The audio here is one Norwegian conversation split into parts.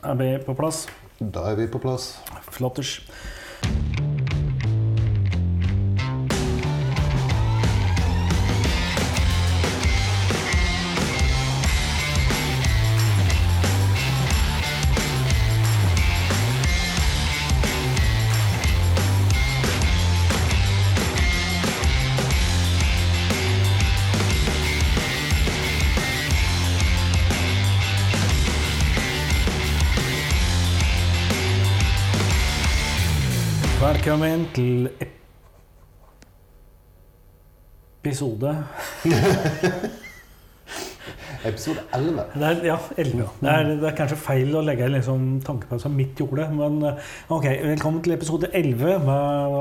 Er vi på plass? Da er vi på plass. Flotters. Velkommen til episode Episode 11. det er, Ja, 11. Det er, det er kanskje feil å legge liksom tankepause midt i ordet, men eh, ok. Velkommen til episode 11 med,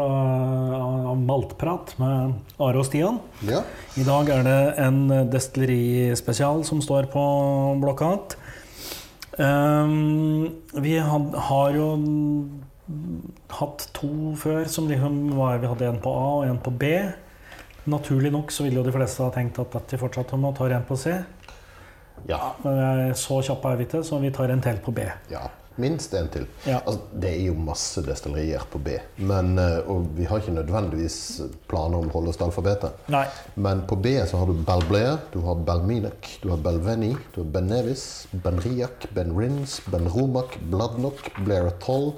av Maltprat med Are og Stian. Ja. I dag er det en destillerispesial som står på blokka. Um, vi had, har jo hatt to før som liksom var Vi hadde en på A og en på B. Naturlig nok så ville jo de fleste ha tenkt at dette fortsatte med å ta en på C. ja. Men jeg- så kjappe er vi ikke, så vi tar en til på B. Ja. Minst en til. Ja. Altså, det er jo masse destillerier på B, men, eh, og vi har ikke nødvendigvis planer om å holde oss til alfabetet. Nei. Men på B så har du Belblair, du har Belminac, du har Belveni, du har Bennevis, Benriak, Benrins, Benromak, Bladnok, Rins,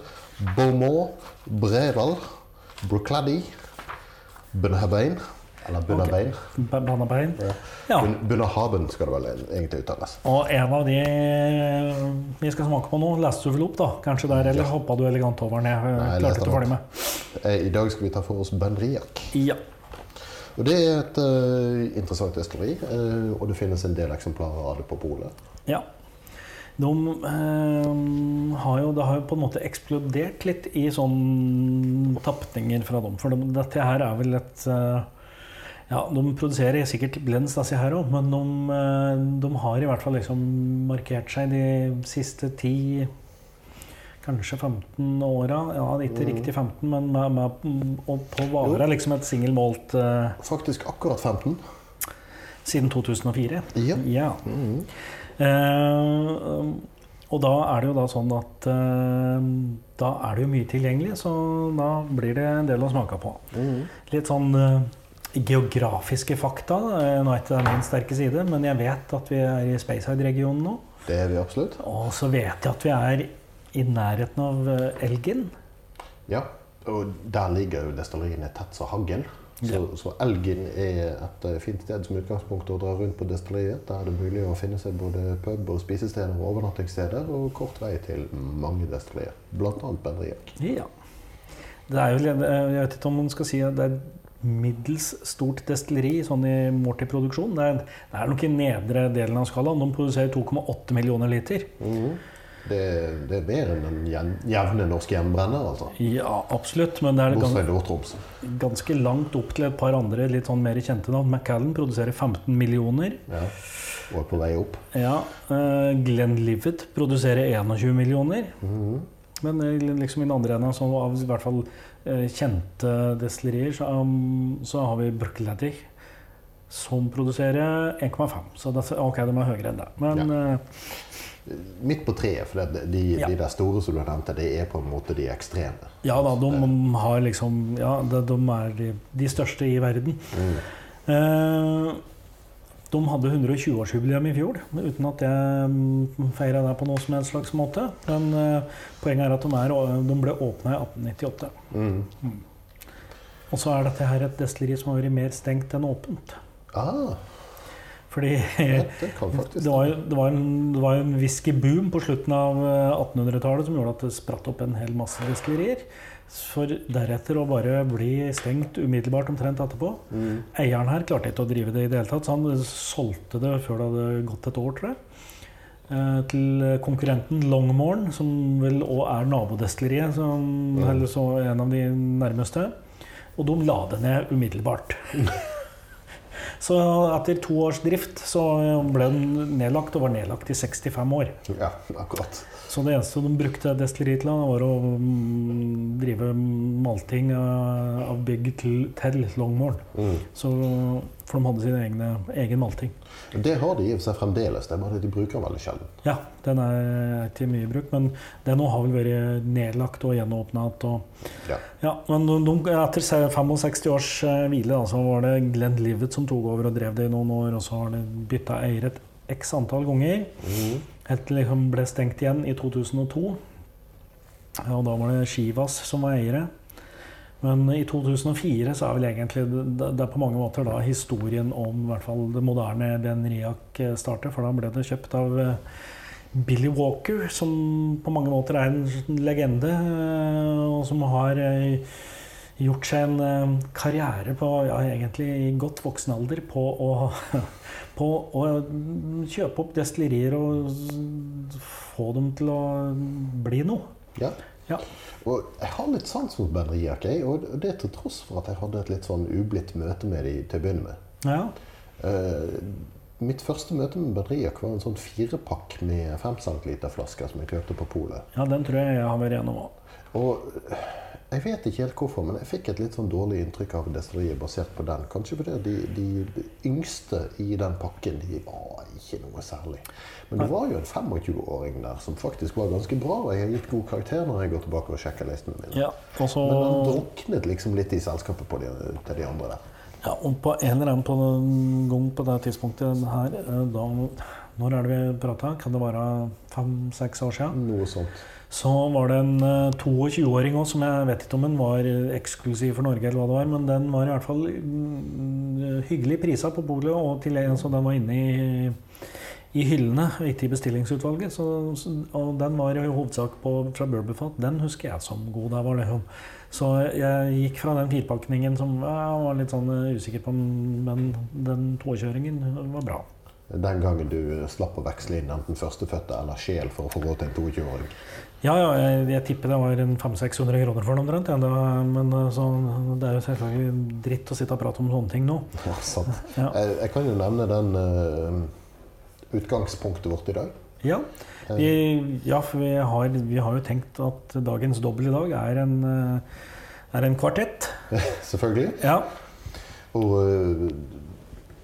Beaumont, Breval, Bruclady, Bunhabain, eller Bunhabain. Okay. Ja. Bun- skal det vel egentlig uttales. Og en av de vi skal smake på nå, leste du vel opp, da? Kanskje der, eller hoppa du elegant over ned? Nei, jeg klarte den ferdig med. Eh, I dag skal vi ta for oss Ben Riak. Ja. Og det er et uh, interessant destilleri, uh, og det finnes en del eksemplarer av det på polet. ja. De eh, har jo, det har jo på en måte eksplodert litt i sånn tapninger fra dem. For de, dette her er vel et eh, Ja, de produserer sikkert blends, disse her òg, men de, eh, de har i hvert fall liksom markert seg de siste ti Kanskje 15 åra. Ja, ikke riktig 15, men med, med, på være liksom et singelmålt malt eh, Faktisk akkurat 15. siden 2004. Ja. Ja. Mhm. Eh, og da er det jo da sånn at eh, da er det jo mye tilgjengelig, så da blir det en del å smake på. Mhm. Litt sånn eh, geografiske fakta. nå er min sterke side, men jeg vet at vi er i Speyside-regionen nå. Det er vi absolutt. Og så vet jeg at vi er i nærheten av Elgin. Ja, og der ligger jo destilleriene tett som hagl. Så, så Elgin er et eh, fint sted som utgangspunkt å dra rundt på destilleriet. Der er det mulig å finne seg både pub og spisesteder og overnattingssteder, og kort vei til mange destillerier. Blant annet Ben Riak. Ja. Det er jo, jeg vet ikke om man skal si at det er middels stort destilleri sånn i målt i produksjon. Det det er nok i nedre delen av skalaen. De produserer 2,8 millioner liter. Det, det er mer enn den jevne norske hjemmebrenner, altså. Ja, absolutt. Men det er gans, ganske langt opp til et par andre litt sånn mer kjente navn. Macallan produserer 15 millioner. Ja. Og er på vei opp. Ja, uh, Glenlivet produserer 21 millioner. Men eh, liksom i den andre enden så av i hvert fall uh, kjente destillerier, så, um, så har vi Brucklady, som produserer 1,5. Så det, ok, de er høyere enn det. Men eh, Midt på treet, for det, de, Ja. de der store som du nevnte, det er på en måte de ekstreme. ja da, de har liksom Ja, de, de er de, de største i verden. Eh, de hadde 120-årsjubileum i fjor, uten at jeg feira det på noen som helst slags måte. Men eh, poenget er at de, er, de ble åpna i 1898. Mm. Og så er dette her et destilleri som har vært mer stengt enn åpent. Ah, Fordi ja, det det var, jo- det var en, det var en whiskyboom på slutten av eh, 1800-tallet som gjorde at det spratt opp en hel masse destillerier. For deretter å bare bli stengt umiddelbart omtrent etterpå. Mm. Eieren her klarte ikke å drive det i det hele tatt, så han solgte det før det hadde gått et år, tror jeg. eh, Til konkurrenten Longmorn, som vel òg er nabodestilleriet, som- eller så en av de nærmeste. Og de la det ned umiddelbart. Så etter to års drift så ble den nedlagt, og var nedlagt i 65 år. Ja, akkurat. Så det eneste de brukte destilleriet til, var å mm, drive malting av av bygg til, til Longmorn. Mm. Så For de hadde sin egne, egen malting. Det har de i seg fremdeles, det er bare det de bruker veldig sjelden. Ja, den er til mye bruk, men den nå har vel vært nedlagt og gjenåpna igjen. Ja. Ja, men de, etter 65 års eh, hvile da, så var det Glenn Livet som tok over og drev det i noen år, og så har de bytta eier et x antall ganger. Mm. Helt til det liksom ble stengt igjen i 2002. Ja, og da var det Shivas som var eiere. Men i 2004 så er vel egentlig det, er på mange måter da historien om hvert fall det moderne Ben Riak eh, starter. For da ble det kjøpt av eh, Billy Walker, som på mange måter er en legende. eh, Og som har gjort seg en karriere på ja, egentlig i godt voksen alder på å, på å kjøpe opp destillerier og få dem til å bli noe. Ja. Ja. Og jeg har litt sans for Ben Riak, jeg, og det til tross for at jeg hadde et litt sånn ublidt møte med dem til å begynne med. Ja. Uh, mitt første møte med Ben Riak var en sånn firepakk med 5 cm-flasker som jeg kjøpte på polet. ja, den tror jeg jeg har vært gjennom òg. Og jeg vet ikke helt hvorfor, men jeg fikk et litt sånn dårlig inntrykk av destilleriet basert på den. Kanskje fordi de, de yngste i den pakken de var ikke noe særlig. Men det var jo en 25-åring der som faktisk var ganske bra, og jeg har gitt god karakter når jeg går tilbake og sjekker listene mine. Ja, og så Men han druknet liksom litt i selskapet på de, til de andre der. ja, og på en eller annen på den gang på det tidspunktet her, eh, da Når er det vi prata? Kan det være fem-seks år siden? Noe sånt. Så var det en eh, 22-åring òg, som jeg vet ikke om den var eh, eksklusiv for Norge, eller hva det var, men den var i hvert fall mm, hyggelig prisa på polet, og til, så den var inne i, i hyllene, ikke i bestillingsutvalget. Så, og den var i hovedsak på, fra Burberfat. Den husker jeg som god. Der var det hun. Så jeg gikk fra den firpakningen som jeg var litt sånn eh, usikker på, men den tåkjøringen var bra. Den gangen du slapp å veksle inn enten førstefødte eller sjel for å få råd til en 22-åring. Ja, ja, jeg, jeg tipper det var 500-600 kroner for den omtrent. Ja, men eh, så, det er jo selvfølgelig dritt å sitte og prate om sånne ting nå. Ja, sant. Ja. Jeg, jeg kan jo nevne den eh, utgangspunktet vårt i dag. Ja, vi, ja for vi har, vi har jo tenkt at dagens dobbel i dag er en, eh, er en kvartett. Selvfølgelig. Ja. Og eh,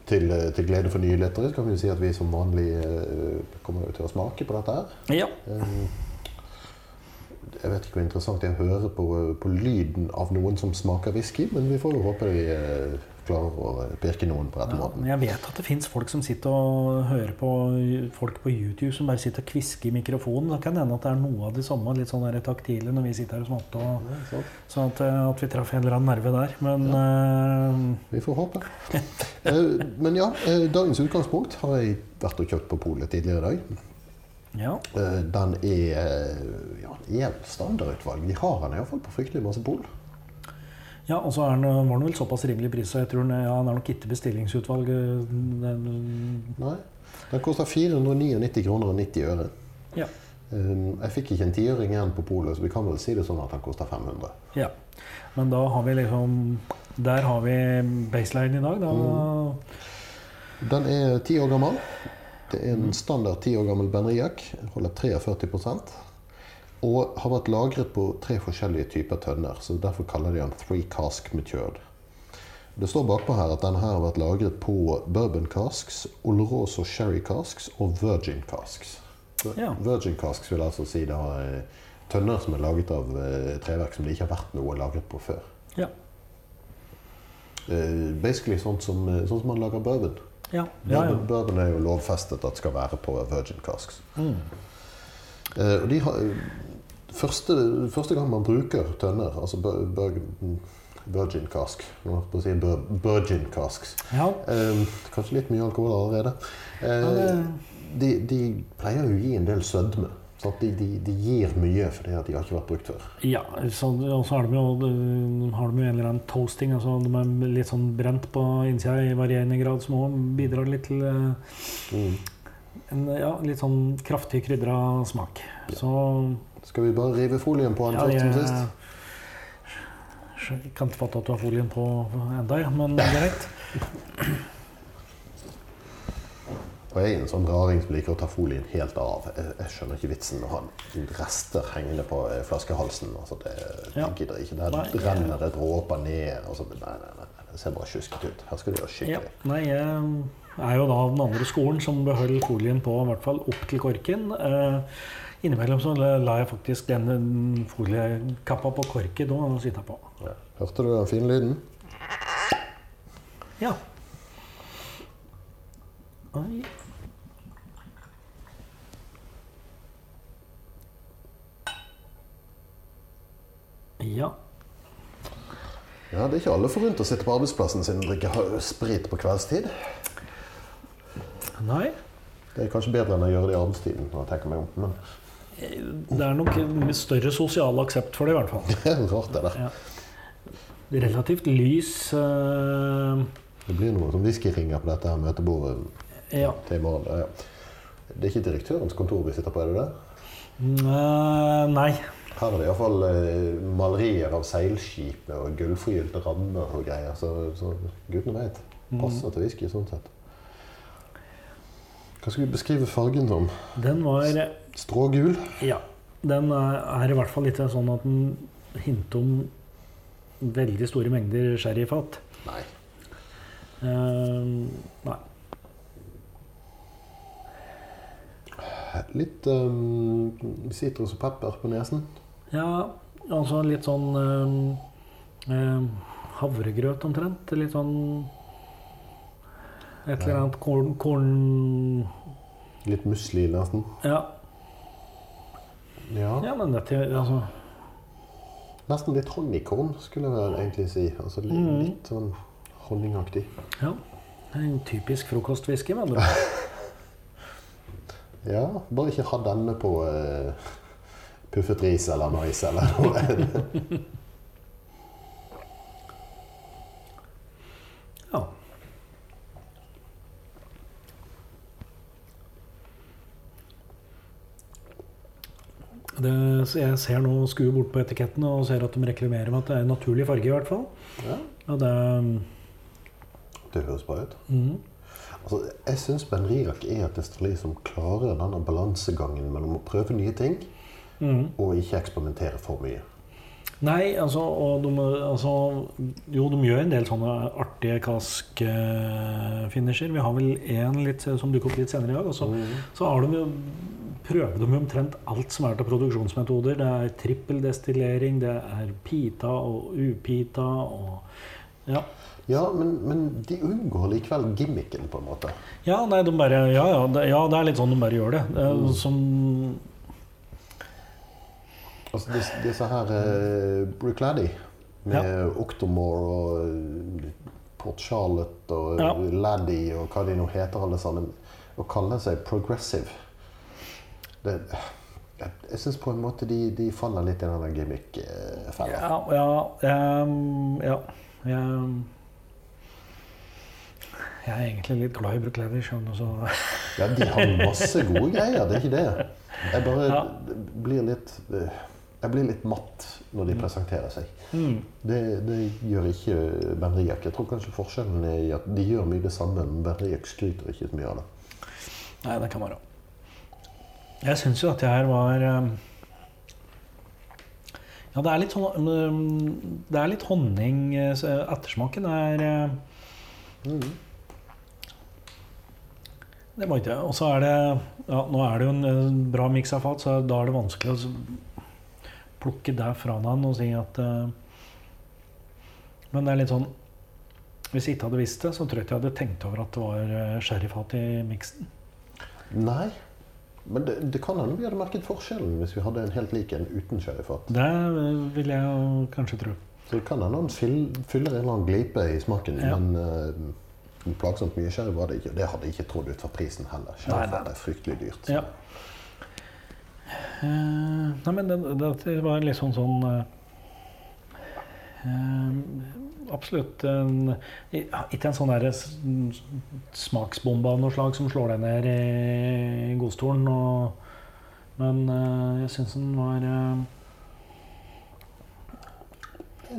til, til glede for nye lettere kan vi jo si at vi som vanlig eh, kommer til å smake på dette her. ja. Jeg vet ikke hvor interessant det er å høre på, på lyden av noen som smaker whisky, men vi får jo håpe eh, klarer å pirke noen på rett Ja, måten. jeg vet at det fins folk som sitter og hører på folk på YouTube som bare sitter og kvisker i mikrofonen. Det kan hende at det er noe av de samme, litt sånn taktile når vi sitter her og smatter. Og, Ja, sånn at, eh, at vi traff en eller annen nerve der. Men eh, Vi får håpe. uh, Men ja, uh, dagens utgangspunkt har jeg vært og kjøpt på polet tidligere i dag. ja. Den er ja, standardutvalg. Vi har den iallfall på fryktelig masse pol. Ja, og så er den, var den vel såpass rimelig pris, så jeg tror den, ja, den er nok ikke bestillingsutvalg. eh, Den, Nei. Den koster 499 kroner og 90 øre. ja. Eh, Jeg fikk ikke en tiøring igjen på polet, så vi kan vel si det sånn at den koster 500. ja. Men da har vi liksom Der har vi baseline i dag. Da, Den er ti år gammel. Det er en standard ti år gammel Benriac. Holder 43 og har vært lagret på tre forskjellige typer tønner. så Derfor kaller de den three cask matured. Det står bakpå her at denne har vært lagret på bourbon casks, Oloroso sherry casks og virgin casks. Ja. Virgin casks vil altså si da eh, tønner som er laget av eh, treverk som det ikke har vært noe lagret på før. ja. Eh, Basically sånn som, sånn som man lager bourbon. Ja, ja, ja. Bourbon, er jo lovfestet at skal være på virgin casks. Mm. Og de har, første, første gang man bruker tønner, altså virgin cask Nå holdt på å si virgin casks ja. eh, Kanskje litt mye alkohol allerede. Eh, de, de pleier jo å gi en del sødme. Så at de, de, de gir mye fordi at de har ikke vært brukt før. Ja, og så har de, jo, de har de jo en eller annen toasting. altså De er litt sånn brent på innsida i varierende grad, som òg bidrar litt til eh, Mm. en ja, litt sånn kraftig krydra smak. Så Skal vi bare rive folien på den ja, først som sist? jeg kan ikke fatte at du har folien på enda, ja, men greit. Og jeg er en sånn raring som liker å ta folien helt av. Jeg, jeg skjønner ikke vitsen med å ha rester hengende på eh, flaskehalsen. Altså, det, Ja. gidder ikke. Der Nei, renner det dråper ned. Altså, nei, nei, nei, det ser bare sjuskete ut. Her skal du gjøre Ja. skikkelig. Nei, jeg er jo da av den andre skolen som beholder folien på, i hvert fall opp til korken. Eh, innimellom så la jeg faktisk den foliekappa på korken da og sitte på. Ja. Hørte du den fine lyden? Ja. Oi. Ja. Ja, Det er ikke alle forunt å sitte på arbeidsplassen sin og drikke sprit på kveldstid. Nei. Det er kanskje bedre enn å gjøre det i arbeidstiden. når jeg tenker meg om. Men Det er nok en større sosial aksept for det, i hvert fall. det er rart, det der. Ja. Relativt lys uh... Det blir noe som whiskyringer på dette her møtebordet Ja. til i morgen. Ja. Det er ikke direktørens kontor vi sitter på, er det det? Uh, nei. Her er det iallfall uh, malerier av seilskip og gullforgylte rammer og greier. Så, så gudene veit. Passer til whisky sånn sett. Hva skal vi beskrive fargen som? Den var Strågul? Ja. Den er, er i hvert fall litt sånn at den hinter om veldig store mengder sherryfat. Nei. Uh, nei. Litt um, sitrus og pepper på nesen. Ja, altså litt sånn eh, eh, havregrøt omtrent. Litt sånn Et eller annet korn, korn Litt musli nesten. ja. Ja. ja, men dette altså, Nesten litt honningkorn, skulle jeg egentlig si. Altså litt, Mm. litt sånn honningaktig. Ja. En typisk frokostwhisky, med andre. Ja, bare ikke ha denne på uh, puffet ris eller mais eller noe. Ja. Det, så jeg ser nå skuer bort på etikettene og ser at de reklamerer med at det er en naturlig farge. i hvert fall. Ja, Og det, det høres bra ut. Mm. Altså, jeg syns Ben Riak er et destilleri som klarer denne balansegangen mellom å prøve nye ting mm. og ikke eksperimentere for mye. Nei, altså, og de, altså Jo, de gjør en del sånne artige kask-finisher. Vi har vel én som dukker opp litt senere i dag. Og så, så har de jo, prøver de jo omtrent alt som er til produksjonsmetoder. Det er trippeldestillering, det er pita og upita og Ja. Ja, men, men de unngår likevel gimmicken, på en måte. Ja, nei, de bare, ja, ja, det, ja, det er litt sånn de bare gjør det. det mm. som Altså disse, disse her uh, Bruichladdie med Octomore og eh, Port Charlotte og Ja. Laddie og hva de nå heter alle sammen, og kaller seg progressive det, Jeg, jeg syns på en måte de, de faller litt i den gimmick-fella. Ja, ja, um, ja jeg, jeg er egentlig litt glad i skjønner du, Ja, de har masse gode greier, det er ikke det. Jeg bare Ja. blir litt eh, Jeg blir litt matt når de presenterer seg. mm. Det, det gjør ikke Ben Riak. Jeg tror kanskje forskjellen er i at de gjør mye det samme, men Ben Riak skryter ikke så mye av det. Nei, det kan være. Jeg syns jo at det her var ehm, Ja, det er litt ehm, Det er litt honning eh, Ettersmaken er eh, Mm. Det må ikke Og så er det ja, Nå er det jo en eh, bra miks av fat, så da er det vanskelig å plukke det fra han og si at eh, Men det er litt sånn Hvis jeg ikke hadde visst det, så tror jeg ikke jeg hadde tenkt over at det var eh, sherryfat i miksen. Nei, men det, det kan hende vi hadde merket forskjellen hvis vi hadde en helt lik en uten sherryfat. Det eh, vil jeg jo kanskje tro. Så det kan hende han fyller en eller annen glipe i smaken, Ja. men uh, plagsomt mye sherry var det ikke. Det hadde jeg ikke trodd ut fra prisen heller. Sherryfat er fryktelig dyrt. Ja. Eh, nei, men det, det, var litt sånn sånn eh, Absolutt en, Ikke en sånn der smaksbombe av noe slag som slår deg ned i godstolen. Og, men uh, jeg syns den var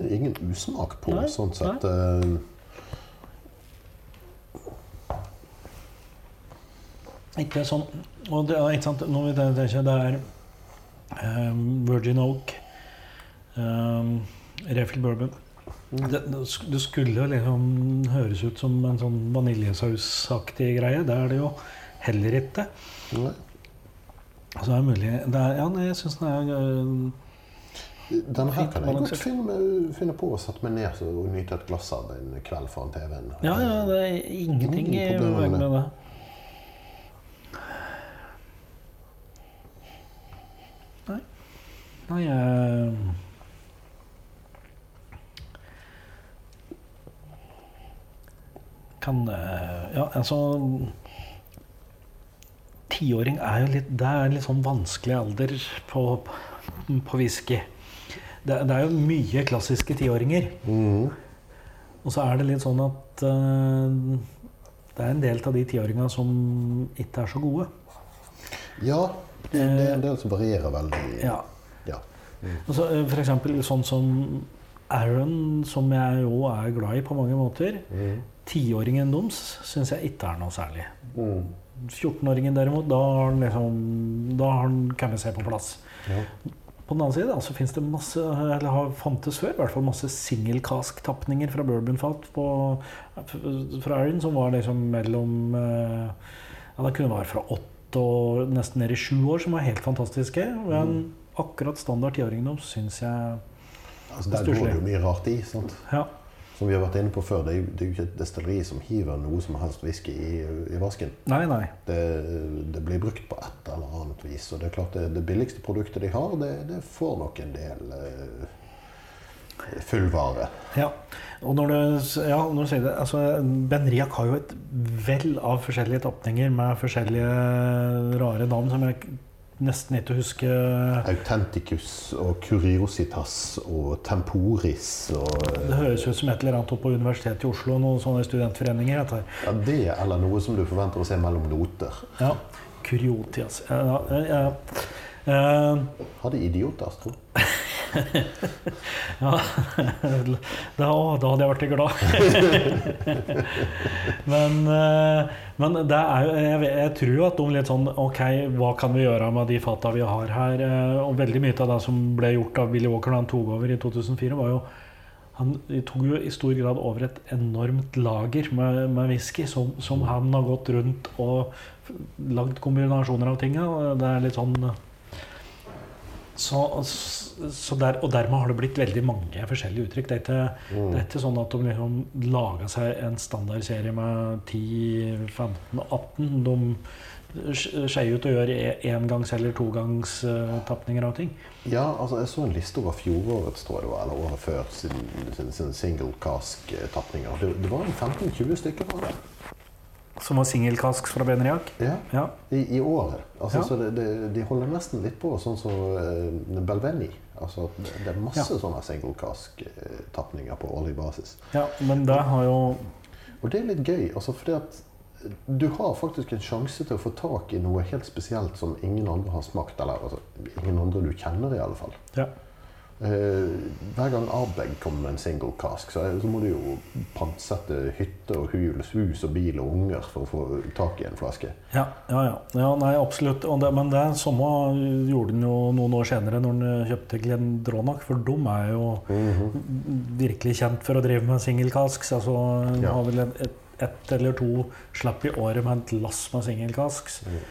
ingen usmak på, Nei, sånn sett. eh. Ikke sånn Og det er ikke sant Når vi tenker det er ehm, Virgin Oak, um, Refill Bourbon det, det skulle liksom høres ut som en sånn vaniljesausaktig greie. Det er det jo heller ikke. Nei. Så det er mulig det er, Ja, jeg syns den er uh, Den her kan jeg godt finne, finne på å sette meg ned og nyte et glass av en kveld foran TV-en. Ja, ja, det er ingenting i veien med det. Nei, jeg Kan eh, Ja, altså Tiåring er jo litt Det er en litt sånn vanskelig alder på, på whisky. Det, det er jo mye klassiske tiåringer. Mm. Og så er det litt sånn at uh, det er en del av de tiåringa som ikke er så gode. Ja, det, det er en del som varierer veldig. Ja. For eksempel sånn som Aaron, som jeg jo er glad i på mange måter. Tiåringen mm. deres syns jeg ikke er noe særlig. Mm. 14-åringen derimot, da har han liksom Da har han kommet seg på plass. Ja. På den annen side så fins det masse, eller har fantes før, i hvert fall masse singelkask-tapninger fra bourbonfat på- fra Aaron, som var liksom mellom eh, Ja, det kunne være fra åtte og nesten ned i sju år, som var helt fantastiske. Men akkurat standard tiåringdom syns jeg Altså, der går det jo mye rart i. sant? Ja. Som vi har vært inne på før, det er jo, det er jo ikke et destilleri som hiver noe som helst whisky i, i vasken. Nei, nei. Det, det blir brukt på et eller annet vis. Og det er klart det, det billigste produktet de har, det, det får nok en del eh, fullvare. Ja. Og når du, ja, når du sier det altså, Ben Riak har jo et vell av forskjellige tapninger med forskjellige rare navn som jeg nesten ikke huske Autenticus og Curiositas og Temporis og Det høres ut som et eller annet på Universitetet i Oslo, noen sånne studentforeninger. Heter. ja, Det eller noe som du forventer å se mellom noter. Ja. Curiotias Ja, ja, ja. Eh, Hadde idioter, tro. ja. da, hadde jeg vært glad. men, eh, men det er jo jeg, jeg tror jo at de litt sånn Ok, hva kan vi gjøre med de fata vi har her? Eh, Og veldig mye av det som ble gjort av Willy Walker da han tok over i 2004, var jo han tok jo i stor grad over et enormt lager med, med whisky som, som han har gått rundt og lagd kombinasjoner av tinga. Det er litt sånn så, så der, Og dermed har det blitt veldig mange forskjellige uttrykk. Det er ikke, Mm. det er ikke sånn at de liksom laga seg en standardserie med 10, 15 og 18. De sk- skeier ut og gjør e- engangs- eller togangstapninger av ting. Ja, altså jeg så en liste over fjorårets, tror jeg det var, eller året før, sin, sin, sin single cask-tapninger. Det, det var 15-20 stykker fra det. Som var singelkask fra Benriak. Ja, Ja. i, i året. Altså, Ja. så det, det, de holder nesten litt på sånn som uh, Belveni. Altså, det, det er masse Ja. sånne single cask-tapninger på årlig basis. ja, men det har jo Og det er litt gøy, altså fordi at du har faktisk en sjanse til å få tak i noe helt spesielt som ingen andre har smakt. Eller altså, ingen andre du kjenner, i alle fall. Ja. Eh, hver gang Abeg kommer med en single cask, så, så må du jo pantsette hytte og hus, hus og bil og unger for å få tak i en flaske. Ja, ja, ja. ja nei, absolutt. Det, men det samme gjorde han jo noen år senere når han kjøpte Glendronach, for de er jo virkelig kjent for å drive med singelkasks. Altså, han Ja. har vel ett et, eller to slapp i året med et lass med Eh, gle-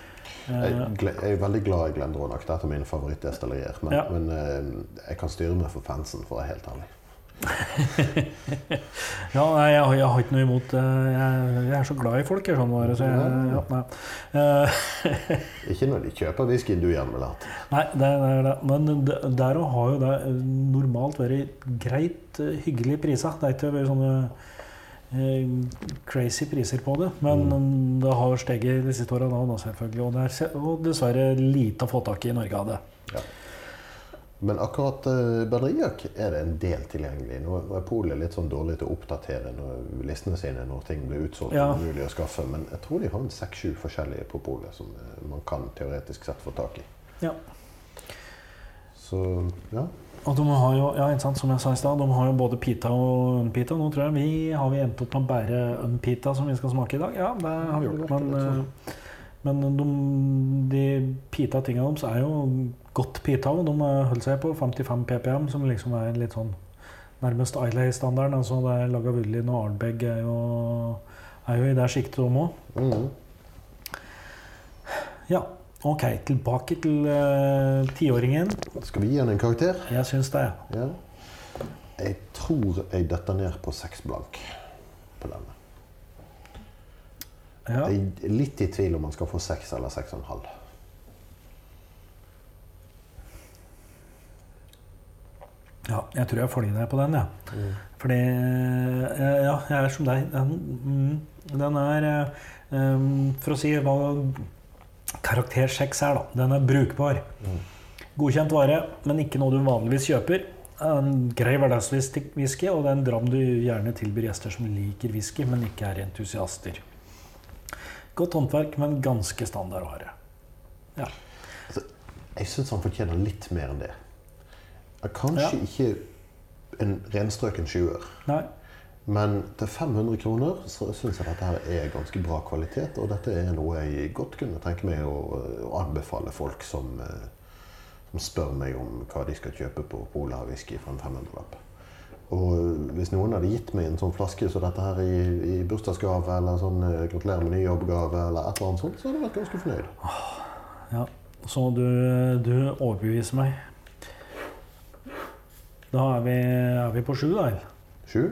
jeg er veldig glad i Glendronach. Det er mine favorittdestillerier. Men, Ja. men eh, jeg kan styre meg for fansen, for å være helt ærlig. ja, nei, jeg, har- jeg har ikke noe imot det. Jeg, jeg er så glad i folk, jeg, sånn bare, så jeg, ja. Eh, Ikke når de kjøper whiskyen du gjerne ville hatt. Nei, det er det. det. Men der òg har jo det eh, normalt vært greit eh, hyggelige priser. Det er ikke sånne eh, crazy priser på det. Men det har steget de siste åra, da, selvfølgelig. Og det er og dessverre lite å få tak i i Norge av det. Ja. Men akkurat batterijakk er det en del tilgjengelig. Nå nå er Polet litt sånn dårlig til å oppdatere når listene sine når ting blir utsolgt Ja. mulig å skaffe. Men jeg tror de har en seks-sju forskjellige på Polet som eh, man kan teoretisk sett få tak i. Ja. Så ja. Og de har jo, ja, sant, som jeg sa i stad, de har jo både pita og unpita. Nå tror jeg vi har vi endt opp med bare unpita som vi skal smake i dag. Ja, det har vi gjort. Men, eh, Men de, de pita tinga deres er jo godt pita, og de holder seg på 55 ppm, som liksom er litt sånn nærmest Islay-standarden. Altså det er Lagavulin og Arnbeg er jo, er jo i det sjiktet, de òg. Mhm. Ja, ok. Tilbake til eh, tiåringen. Skal vi gi han en karakter? Jeg syns det. Ja. Jeg tror jeg detter ned på seks blank på denne. Ja. Jeg er litt i tvil om man skal få seks eller seks og en halv. ja, jeg tror jeg følger deg på den. Ja. Fordi eh, Ja, jeg er som deg. Den, mm, den er um, For å si hva karakter seks her, da. Den er brukbar. Godkjent vare, men ikke noe du vanligvis kjøper. En grei hverdagswhisky, og det er en dram du gjerne tilbyr gjester som liker whisky, men ikke er entusiaster. Godt håndverk, men ganske standard vare. Ja. Jeg syns han fortjener litt mer enn det. Kanskje Ja. ikke en renstrøken sjuer. Nei. Men til 500 kroner så syns jeg dette her er ganske bra kvalitet. Og dette er noe jeg godt kunne tenke meg å, å anbefale folk som, eh, som spør meg om hva de skal kjøpe på Polar whisky for en 500-lapp. Og hvis noen hadde gitt meg en sånn flaske som dette her i, i bursdagsgave, eller sånn eh, gratulerer med ny jobbgave, eller et eller annet sånt, så hadde jeg vært ganske fornøyd. Ja, så du, du overbeviser meg. Da er vi, er vi på sju, da? eller? Sju?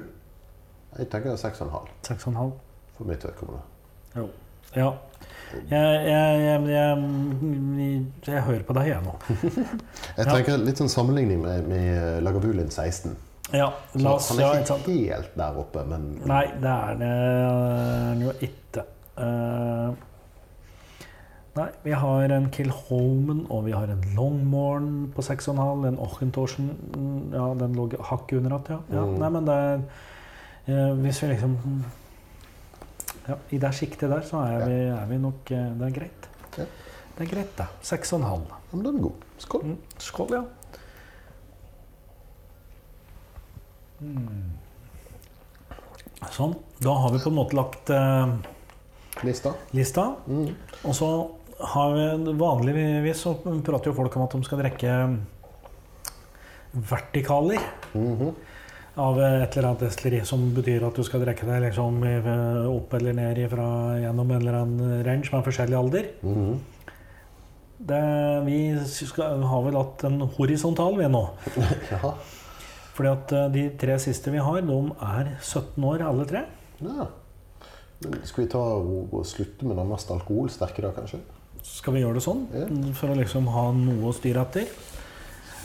Jeg tenker Seks og en halv? for mitt vedkommende. Jo. Ja. Jeg, jeg, jeg, jeg, hører på deg, jeg nå. Jeg tenker litt sånn sammenligning med, med Lagavulin 16. Ja, la oss han er ikke helt der oppe, men Nei, det er det er jo ikke. Eh, nei, vi har en Kilholmen, og vi har en Longmorn på 6,5. En Ochentorsen mm, Ja, den lå hakket under att, ja. ja. Mm. Nei, men det er Hvis vi liksom ja, I det sjiktet der, så er, vi, er vi nok eh, Det er greit. Ja. Det er greit, det. 6,5. Ja, men den er god. Skål. Mm. Skål, ja. Mm. Sånn. Da har vi på en måte lagt eh, Lista. lista. Mm. Og så har vi vanligvis så prater jo folk om at de skal drikke vertikaler Mhm. Av et eller annet destilleri, som betyr at du skal drikke deg liksom opp eller ned ifra, gjennom en eller annen range med forskjellig alder. Mhm. Det, vi skal, har vel hatt en horisontal, vi nå. ja. Fordi at eh, de tre siste vi har, de er 17 år, alle tre. Ja. Men skal vi ta og, og slutte med den mest alkoholsterke da, kanskje? Skal vi gjøre det sånn? Ja. For å liksom ha noe å styre etter?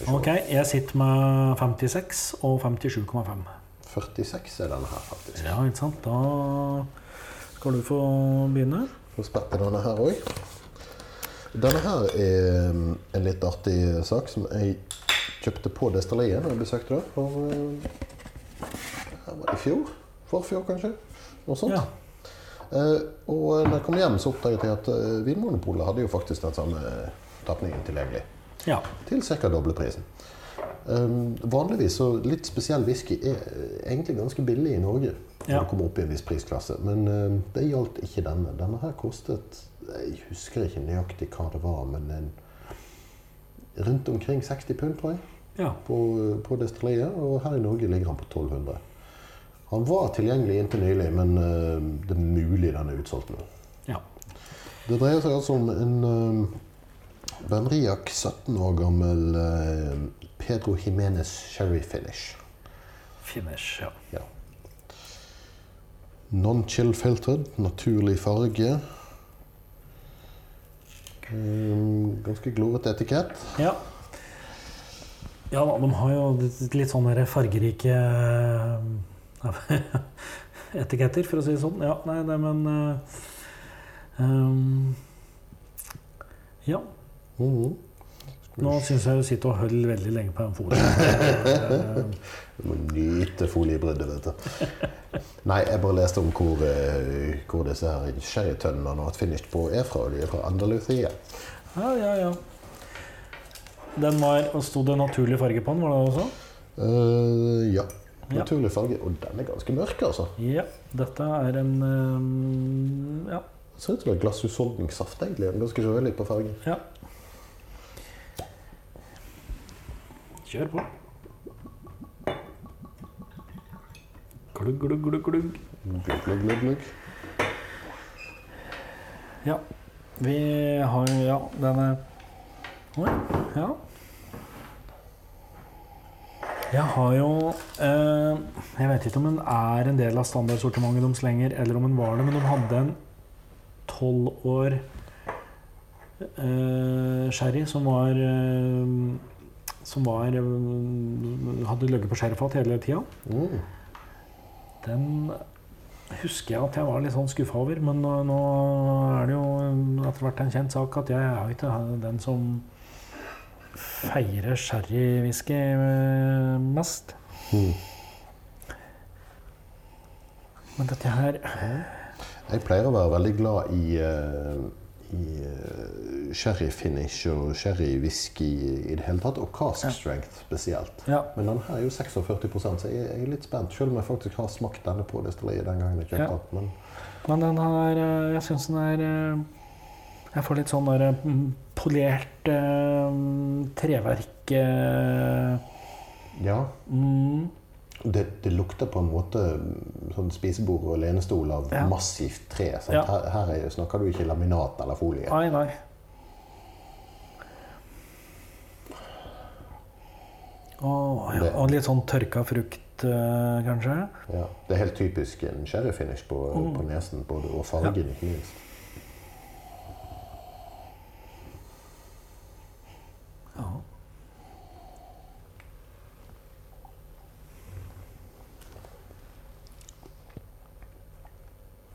Ok, jeg sitter med 56 og 57,5. 46 er denne her, faktisk. Ja, ikke sant? Da skal du få begynne. Få spette denne her òg. Denne her er mm, en litt artig sak som jeg kjøpte på destilleriet da jeg besøkte det. For, det i fjor? Forfjor, kanskje? Noe sånt. Ja. Uh, og når jeg kom hjem, så oppdaget jeg at eh, Vinmonopolet hadde jo faktisk den samme tapningen tilgjengelig. Ja. Til ca. doble prisen. Um, vanligvis så litt spesiell whisky er egentlig ganske billig i Norge når Ja. du kommer opp i en viss prisklasse. Men um, det gjaldt ikke denne. Denne her kostet Jeg husker ikke nøyaktig hva det var, men en, rundt omkring 60 pund, tror jeg, ja. på, på destilleriet. Og her i Norge ligger han på 1200. Han var tilgjengelig inntil nylig, men uh, det er mulig den er utsolgt nå. ja. Det dreier seg altså om en um, Benriac 17 år gammel uh, Pedro Jimenez Sherry Finish. Finish, ja. Ja. Non-chill filtered, naturlig farge. Um, ganske glorete etikett. Ja. Ja da, de har jo litt sånne fargerike eh, etiketter, for å si det sånn. Ja, nei, det, men eh, um, Ja. Mhm. Nå syns jeg du sitter og holder veldig lenge på den folien. Du må nyte foliebruddet, vet du. Nei, jeg bare leste om hvor, eh, hvor disse her sherrytønnene han har hatt finished på, er fra. De er fra Andalusia. Ja, ja, ja. Den var Sto det naturlig farge på den, var det også? Uh, ja. Ja. Naturlig farge. Og den er ganske mørk, altså. Ja. Dette er en um, Ja. Ser ut som et glass husholdningssaft, egentlig. Den er Ganske rødlig på fargen. Ja. Kjør på. Glugg, glugg, glugg, glugg. Glugg, glugg, glugg, glugg. Ja. Vi har jo Ja, den er Oi. Ja. Jeg har jo eh, Jeg vet ikke om den er en del av standardsortimentet deres lenger, eller om den var det, men de hadde en tolv år eh, sherry som var eh, Som var eh, Hadde ligget på Sherifat hele tida. Mm. Den husker jeg at jeg var litt sånn skuffa over, men nå, er det jo etter hvert en kjent sak at jeg er jo ikke den som feirer sherrywhisky eh, mest. Mm. Men dette her Jeg pleier å være veldig glad i, eh, i eh, sherry finish og sherry whisky i det hele tatt, og cask Ja. strength spesielt. Ja. Men den her er jo 46% så jeg, er litt spent, selv om jeg faktisk har smakt denne på destilleriet den gangen jeg kjøpte Ja. den. Men Men den her eh, Jeg syns den er eh, Jeg får litt sånn der mm, polert treverk ja, mm, det, det lukter på en måte mm, sånn spisebord og lenestol av Ja. massivt tre. Ja. Her, her er, snakker du ikke laminat eller folie. Nei, nei. Og, ja, og litt sånn tørka frukt, eh, kanskje. Ja. Det er helt typisk en sherryfinish på, Mm. på nesen, både, og fargen ikke minst. Ja.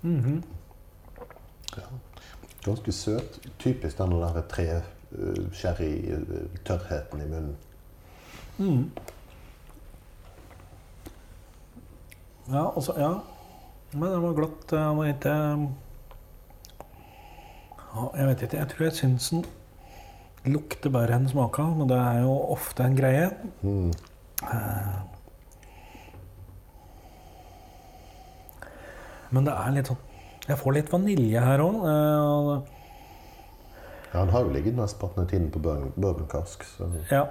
Mhm. Ganske søt. Typisk den der tre uh, sherry-tørrheten i munnen. Mm. Ja, altså, ja. Men den var glatt. Det var ikke ja, Jeg vet ikke. Jeg tror jeg syns den lukter bedre enn smaker, men det er jo ofte en greie. Mm. Men det er litt sånn Jeg får litt vanilje her òg. Ja, han har jo ligget mesteparten av tiden på bourbon, bourbon cask. Så. Ja.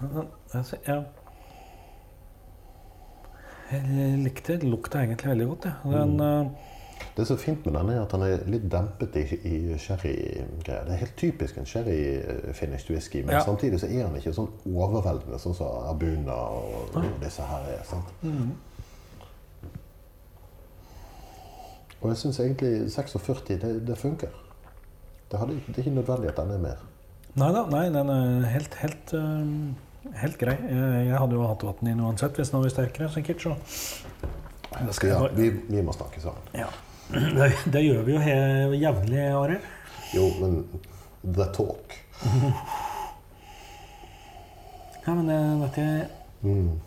Men, altså, ja. Jeg likte lukta egentlig veldig godt. Ja. Den, mm. Det som er fint med denne, er at han er litt dempet i, i sherry-greier. Det er helt typisk en sherry-finished whisky, men Ja. samtidig så er han ikke sånn overveldende sånn som Arbuna og, og disse her er. sant? mm. Og jeg syns egentlig 46 det, det funker. Det, hadde, det er ikke nødvendig at den er mer. Nei da, den er helt, helt, eh, helt grei. Jeg, jeg hadde jo hatt vann inn uansett hvis den var sterkere, sikkert. Så. Ja, vi, vi må snakke sammen. ja. det, det gjør vi jo jevnlig, Arild. Jo, men the talk. Ja, men det dette Mm.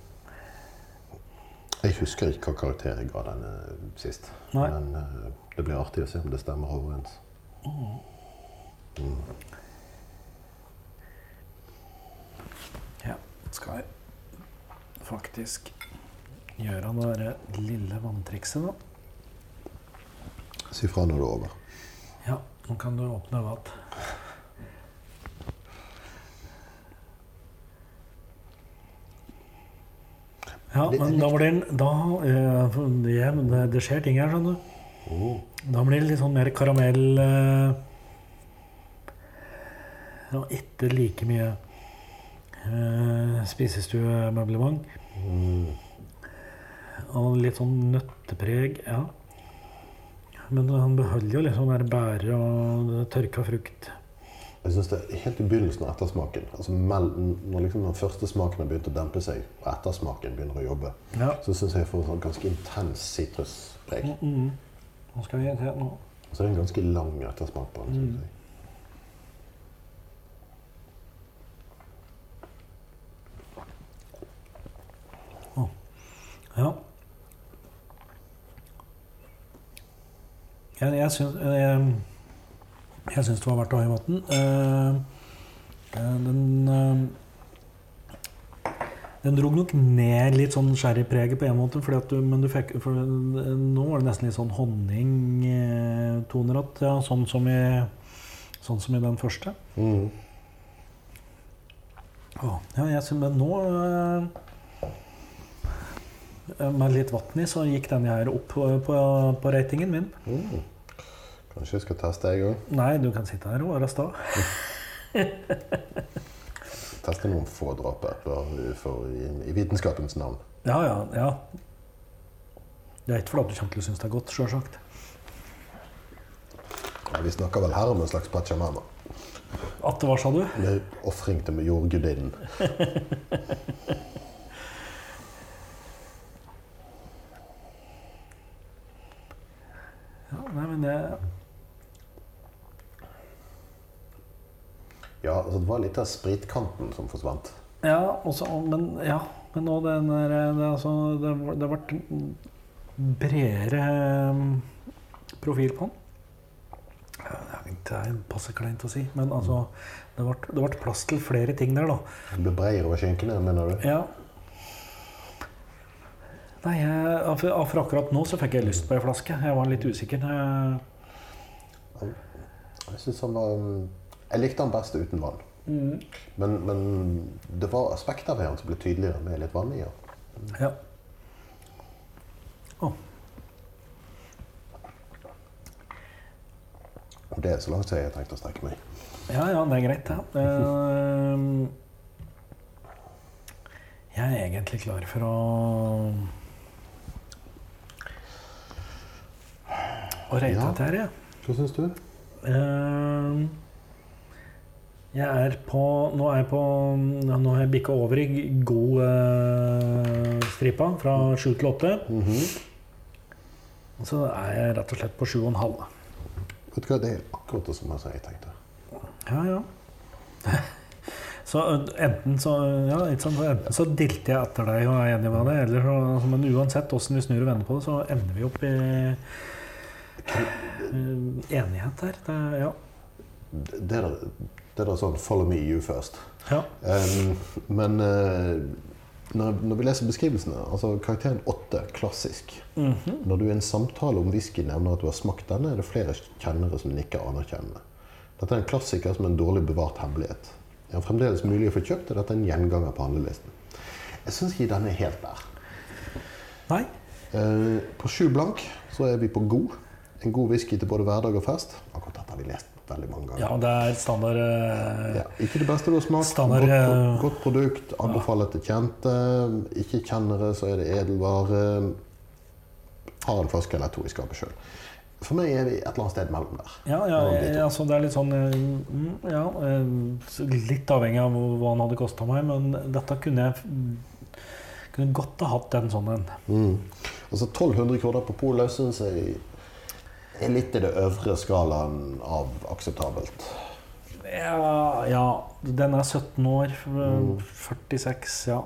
Jeg husker ikke hva karakter jeg ga denne sist. Nei. Men uh, det blir artig å se om det stemmer overens. Ja, skal jeg faktisk gjøre det derre lille vanntrikset, da. Si fra når det er over. Ja, nå kan du åpne vann. Ja, men da blir den da, eh, for det, det, det skjer ting her, skjønner du. Oh. Da blir det litt sånn mer karamell eh, Og ikke like mye eh, spisestuemøblement. Mm. Og litt sånn nøttepreg, ja. Men han beholder jo liksom der bære og tørka frukt. Jeg synes det er Helt i begynnelsen av ettersmaken, altså når liksom den første smaken har begynt å dempe seg, og ettersmaken begynner å jobbe, Ja. så syns jeg jeg får sånn ganske intens sitruspreg. Mm, mm. Nå skal vi se nå. Så det er en ganske lang ettersmak på den. Mm. jeg. Ja. Jeg, jeg syns jeg, syns det var verdt å ha i vann. Eh, eh, den eh, Den dro nok ned litt sånn sherrypreget på en måte, fordi at du, men du fikk for Nå var det nesten litt sånn honningtoner igjen, ja, sånn som i Sånn som i den første. Mm. Å, ja, jeg syns men nå eh, Med litt vann i, så gikk denne her opp på, på, på ratingen min. Mm. Kanskje jeg skal teste, jeg òg. Nei, du kan sitte her og være sta. Teste noen få dråper for i, i vitenskapens navn. Ja, ja, ja. Det er ikke fordi du kommer til å synes det er godt, sjølsagt. Ja, vi snakker vel her om en slags pachamama. At var, sa du? Med ofring til jordgudinnen. Ja, nei, men det Ja, altså det var litt av spritkanten som forsvant. Ja, også, men ja, men nå den der Det, altså, det, det ble bredere eh, profil på den. Det er passe kleint å si, men altså det ble, det ble plass til flere ting der, da. Det ble bredere over skjenkene, mener du? Ja. Nei, jeg, for, for akkurat nå så fikk jeg lyst på ei flaske. Jeg var litt usikker. Jeg, synes han var um, Jeg likte han best uten vann. mm, Men, men det var aspekter ved han som ble tydeligere med litt vann i. Ja. ja. Oh. Og det er så langt jeg har tenkt å strekke meg. ja, ja, det er greit, det. Ehm, jeg er egentlig klar for å Å rate Ja. dette her, jeg. Hva syns du? Ehm, Jeg er på Nå er jeg på Nå har jeg bikka over i god eh, stripa, fra sju til åtte. Mhm. Så er jeg rett og slett på sju og en halv. Vet du hva, Det er akkurat det samme som jeg tenkte. Ja, ja. Så enten så ja, ikke sant, enten så dilter jeg etter deg og er enig med deg, eller så, altså, men uansett åssen vi snur og vender på det, så ender vi opp i eh, enighet her. Det, ja. Det det det er da sånn 'follow me, you first'. ja. Um, men uh, når, når vi leser beskrivelsene, altså karakteren 8, klassisk Mhm. Når du i en samtale om whisky nevner at du har smakt denne, er det flere kjennere som nikker anerkjennende. Dette er en klassiker som er en dårlig bevart hemmelighet. Er den fremdeles mulig å få kjøpt, er dette en gjenganger på handlelisten. Jeg syns ikke den er helt der. Nei. Eh, på sju blank så er vi på god. En god whisky til både hverdag og fest. Akkurat dette har vi lest veldig mange ganger. Ja, det er standard eh, Ja, ikke det beste du har smakt. Standard, godt, eh, godt produkt. Anbefaler til kjente. Ikke kjennere, så er det edelvare. Har en flaske eller to i skapet sjøl. For meg er vi et eller annet sted mellom der. Ja, ja, Mellom de altså det er litt sånn eh, mm, Ja, litt avhengig av hva han hadde kosta meg, men dette kunne jeg kunne godt ha hatt en sånn en. Mm. Altså 1200 kroner på polet syns jeg er litt i det øvre skalaen av akseptabelt. Ja, ja, den er 17 år. Mm. 46, ja.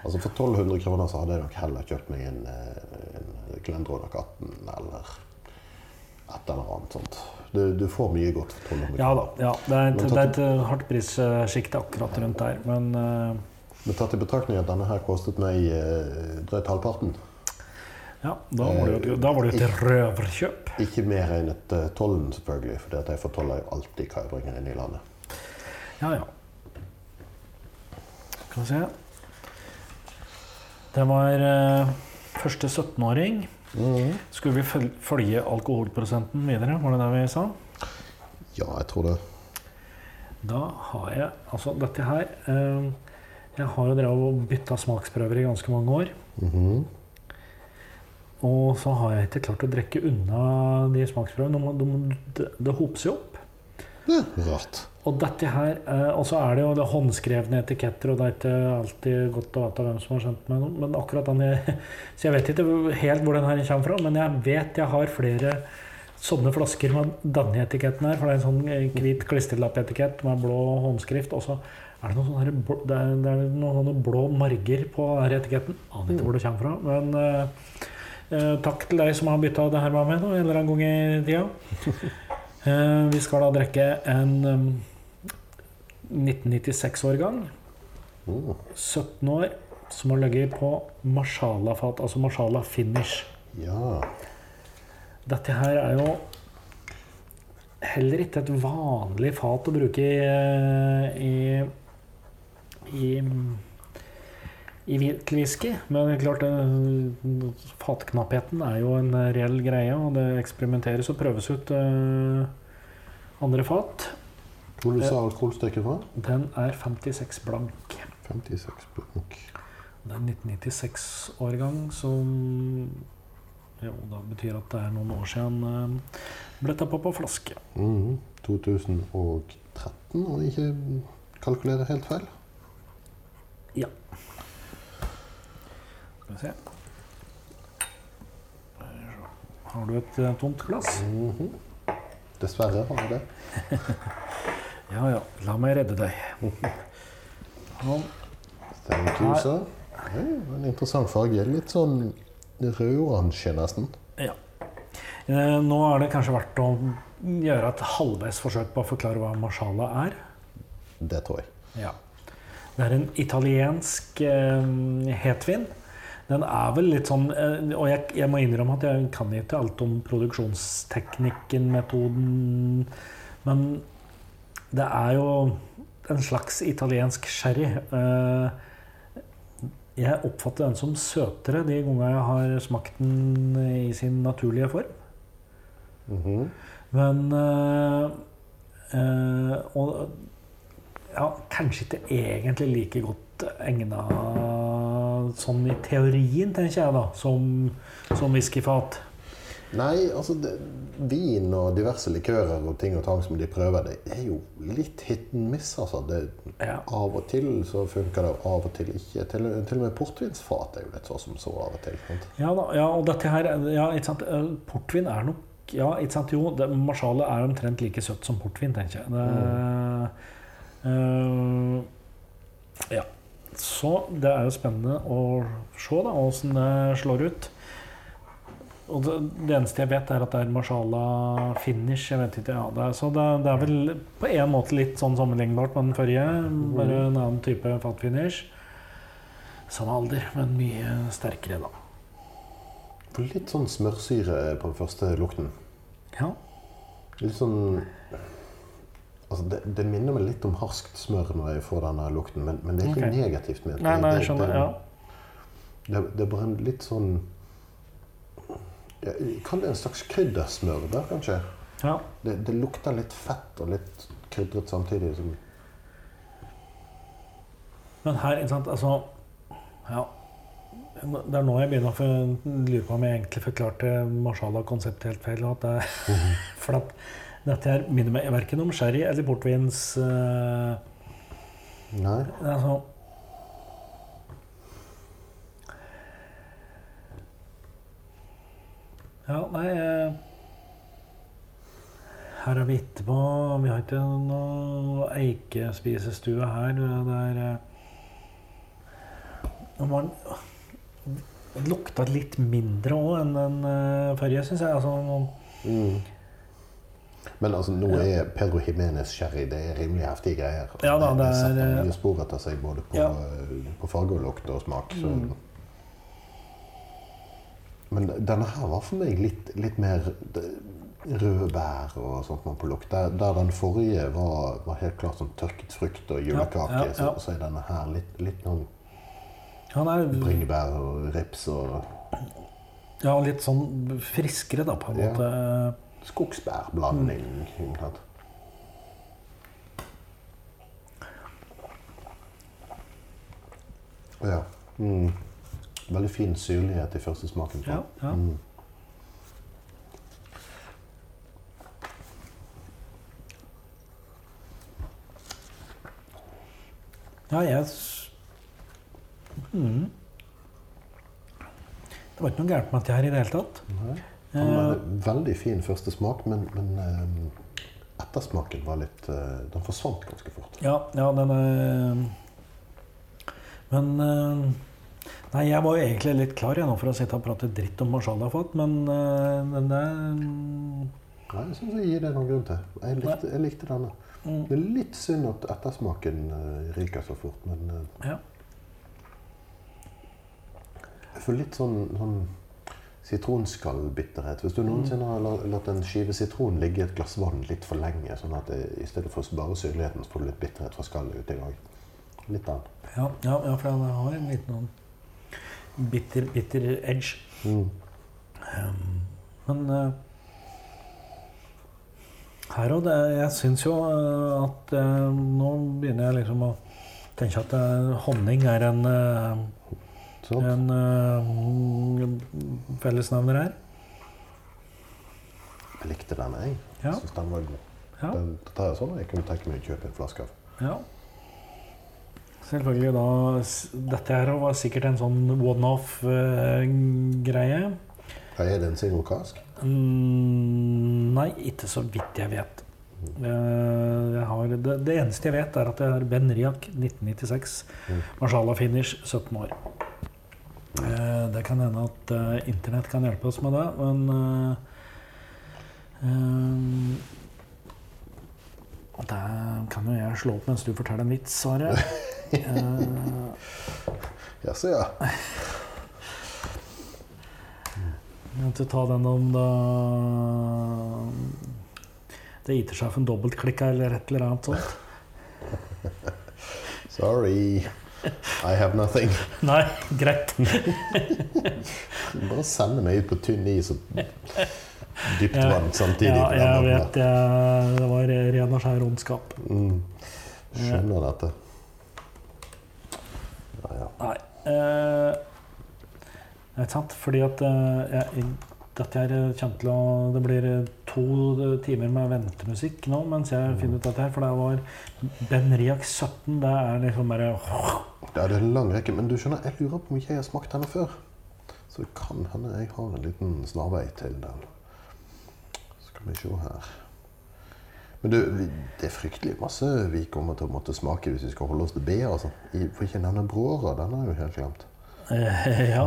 Altså For 1200 kroner så hadde jeg nok heller kjøpt meg en, en Glendronach 18 eller et eller annet sånt. Du, du får mye godt for 1200 Ja da. Ja, det er et, det et eh, hardt prissjikte akkurat rundt der, men uh... Men tatt i betraktning at denne her kostet meg eh, drøyt halvparten, ja, da var det jo da var det jo et røverkjøp. ikke mer enn et uh, tollen selvfølgelig, for jeg fortoller jo alltid hva jeg bringer inn i landet. Ja, ja. Skal vi se. Det var uh, første 17-åring. Skulle vi følge alkoholprosenten videre? Var det det vi sa? Ja, jeg tror det. Da har jeg Altså, dette her eh, Jeg har jo drevet og bytta smaksprøver i ganske mange år. Mhm. Og så har jeg ikke klart å drikke unna de smaksprøvene. De, de, det, hoper seg opp. Ja, rart. Og dette her, eh, og så er det jo det håndskrevne etiketter, og det er ikke alltid godt å vite hvem som har sendt meg noe. Men akkurat den jeg, Så jeg vet ikke helt hvor den her kommer fra, men jeg vet jeg har flere sånne flasker med denne etiketten her. For det er en sånn eh, hvit klistrelappetikett med blå håndskrift. Og så er det noen sånne, blå, det er, det er noen sånne blå marger på denne etiketten. Aner ikke hvor det kommer fra. Men eh, takk til deg som har bytta det her med meg en eller annen gang i tida. Eh, vi skal da drikke en um, 1996-årgang. Mm. 17 år. som har ligget på Marshala-fat, altså Marshala finish. Ja. Dette her er jo heller ikke et vanlig fat å bruke i, i, i, i whisky. Men klart, det- fatknappheten er jo en reell greie, og det eksperimenteres og prøves ut uh, andre fat. Hvor du sa alkoholstyrke fra? Den er 56 blank. 56 blank. Det er 1996-årgang, som jo, da betyr at det er noen år siden uh, ble tappa på flaske. Mhm. 2013, om jeg ikke kalkulerer helt feil. Skal vi se. Har du et uh, tomt glass? Mhm. Dessverre har jeg det. Ja ja, la meg redde deg. Sånn. Ja, en interessant farge. Litt sånn rød-oransje, nesten. Ja. Eh, Nå er det kanskje verdt å gjøre et halvveis forsøk på å forklare hva marsala er. Det tror jeg. Ja. Det er en italiensk eh, hetvin. Den er vel litt sånn eh, Og jeg, jeg må innrømme at jeg kan ikke alt om produksjonsteknikken, metoden Men det er jo en slags italiensk sherry. Eh, jeg oppfatter den som søtere de gangene jeg har smakt den i sin naturlige form. Mhm. Men øh, øh, Og ja, kanskje ikke egentlig like godt egna sånn i teorien, tenker jeg, da, som, som whiskyfat. Nei, altså det, Vin og diverse likører og ting og tang som de prøver, det er jo litt hit and miss. altså. Det, Ja. Av og til så funker det, av og til ikke. Til, til og med portvinsfat er jo litt så som så av og til. sant? Ja, da, ja, og dette her Ja, ikke sant. øh, Portvin er nok Ja, ikke sant. Jo, det, marsale er omtrent like søtt som portvin, tenker jeg. Det, øh, ja. Så det er jo spennende å se da, åssen det slår ut. Og det, det eneste jeg vet, er at det er Marshala finish. Jeg vet ikke, ja, det er, så det, det er vel på en måte litt sånn sammenlignbart med den forrige. Bare en annen type fat finish. Samme alder, men mye sterkere, da. Litt sånn smørsyre på den første lukten. Ja. Litt sånn Altså, det, det minner meg litt om harskt smør når jeg får denne lukten, men, men det er ikke okay. negativt ment. Nei, nei, Det- jeg skjønner. det, Ja. Det, det er bare en litt sånn ja, Kall det en slags kryddersmør der, kanskje. ja. Det, det lukter litt fett og litt krydret samtidig. Som, Men her, ikke sant, altså Ja. Det er nå jeg begynner å lure på om jeg egentlig forklarte Marshala-konseptet helt feil. og At det, for at dette her minner meg verken om sherry eller portvins uh, nei. altså, Ja, nei eh, Her er vi etterpå Vi har ikke noe eikespisestue her. Det er eh, man, Det lukta litt mindre òg enn den eh, forrige, syns jeg. Altså, Mm. Men altså, nå er Pedro Jimenez sherry det er rimelig heftige greier. Ja da, det er- setter mye spor etter seg både på, Ja. eh, på farge og lukt og smak. Så. Mm. Men denne her var for meg litt, litt mer røde bær og sånt man på lukt. Der, der den forrige var, var helt klart sånn tørket frukt og julekake, Ja, ja, ja. Så, så er denne her litt, litt noen er bringebær og rips og ja, litt sånn friskere, da, på en måte. Skogsbærblanding. Mm. Ja. Mm. Veldig fin syrlighet i første smaken. Ja, ja. Mm. Ja, jeg mm. Det var ikke noe gærent med dette her i det hele tatt. Nei. Eh, Han var veldig fin første smak, men, men eh, ettersmaken var litt eh, Den forsvant ganske fort. Ja, ja, den er Men eh, Nei, jeg var jo egentlig litt klar jeg nå for å sitte og prate dritt om marshalafat, men eh, den der Nei, jeg syns jeg gir det noen grunn til. Jeg likte, jeg likte denne. mm, Det er litt synd at ettersmaken eh, ryker så fort, men eh, Ja. Jeg får litt sånn, sånn sitronskallbitterhet. Hvis du noensinne har latt en skive sitron ligge i et glass vann litt for lenge, sånn at det, i stedet for bare syrligheten, så får du litt bitterhet fra skallet ute i dag. Litt den. Ja, ja, ja, for den har en liten sånn bitter, bitter edge. Mm. Um, men uh, her og der jeg syns jo eh, at uh, Nå begynner jeg liksom å tenke at uh, honning er en. En uh, fellesnevner her. Jeg likte den, jeg. Ja. Syns den var god. Ja. Den, dette er sånn jeg kunne tenke meg å kjøpe en flaske av. ja. Selvfølgelig da Dette her var sikkert en sånn one-off-greie. Hva er det en single? Mm, nei, ikke så vidt jeg vet. Eh, Jeg har, det, det eneste jeg vet, er at det er Ben Riak 1996. Mm. Marshala Finish 17 år. Eh, Det kan hende at eh, internett kan hjelpe oss med det, men eh, eh, Det kan jo jeg slå opp mens du forteller en vits, Are. Eh, Jaså, ja. Kan måtte ta den om da Det IT-sjefen dobbeltklikka eller et eller annet sånt. Sorry. I have nothing. Nei, greit. Bare sende meg ut på tynn is og dypt vann samtidig. Ja, jeg vet jeg, det var ren og skjær ondskap. Mm. Skjønner dette. Ja, ja. Nei. Eh, ikke sant? Fordi at eh, jeg, dette her kommer til å Det blir to timer med ventemusikk nå mens jeg finner ut dette her. For det var Ben Riak 17. Det er liksom bare det er en lang rekke, men du skjønner, jeg lurer på om ikke jeg har smakt denne før. Så det kan hende jeg har en liten snarvei til den. Skal vi se her. Men du, det er fryktelig masse vi kommer til å måtte smake hvis vi skal holde oss til B. altså. For ikke nevne Bråra, den er jo helt glemt. eh, Ja.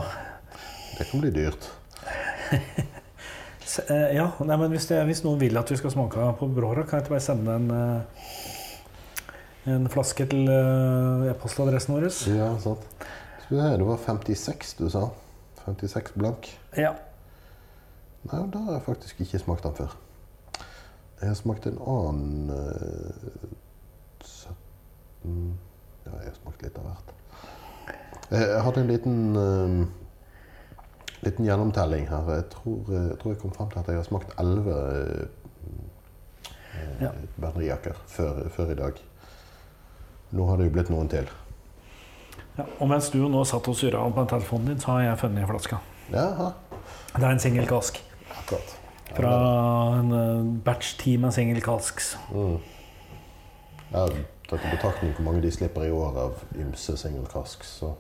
Det kan bli dyrt. Eh, ja, nei, men hvis, det, hvis noen vil at vi skal smake på Brora, kan jeg ikke bare sende en, eh, en flaske til eh, e-postadressen vår? Ja, sant. Vi se, det var 56 du sa. 56 blank. Ja. Nei, da har jeg faktisk ikke smakt den før. Jeg har smakt en annen uh, 17 Ja, jeg har smakt litt av hvert. Jeg jeg hadde en liten eh, liten gjennomtelling her. Jeg tror, eh, jeg tror jeg kom frem til at jeg har smakt 11 eh, Ja. bernerijakker før, før i dag. Nå har det jo blitt noen til. ja. Og mens du nå satt og surra på telefonen din, så har jeg funnet flaska. Jaha. Det er en singel kask Akkurat. fra en eh, batch-team med singel kasks. Mm. har tatt i betraktning hvor mange de slipper i år av ymse single casks, så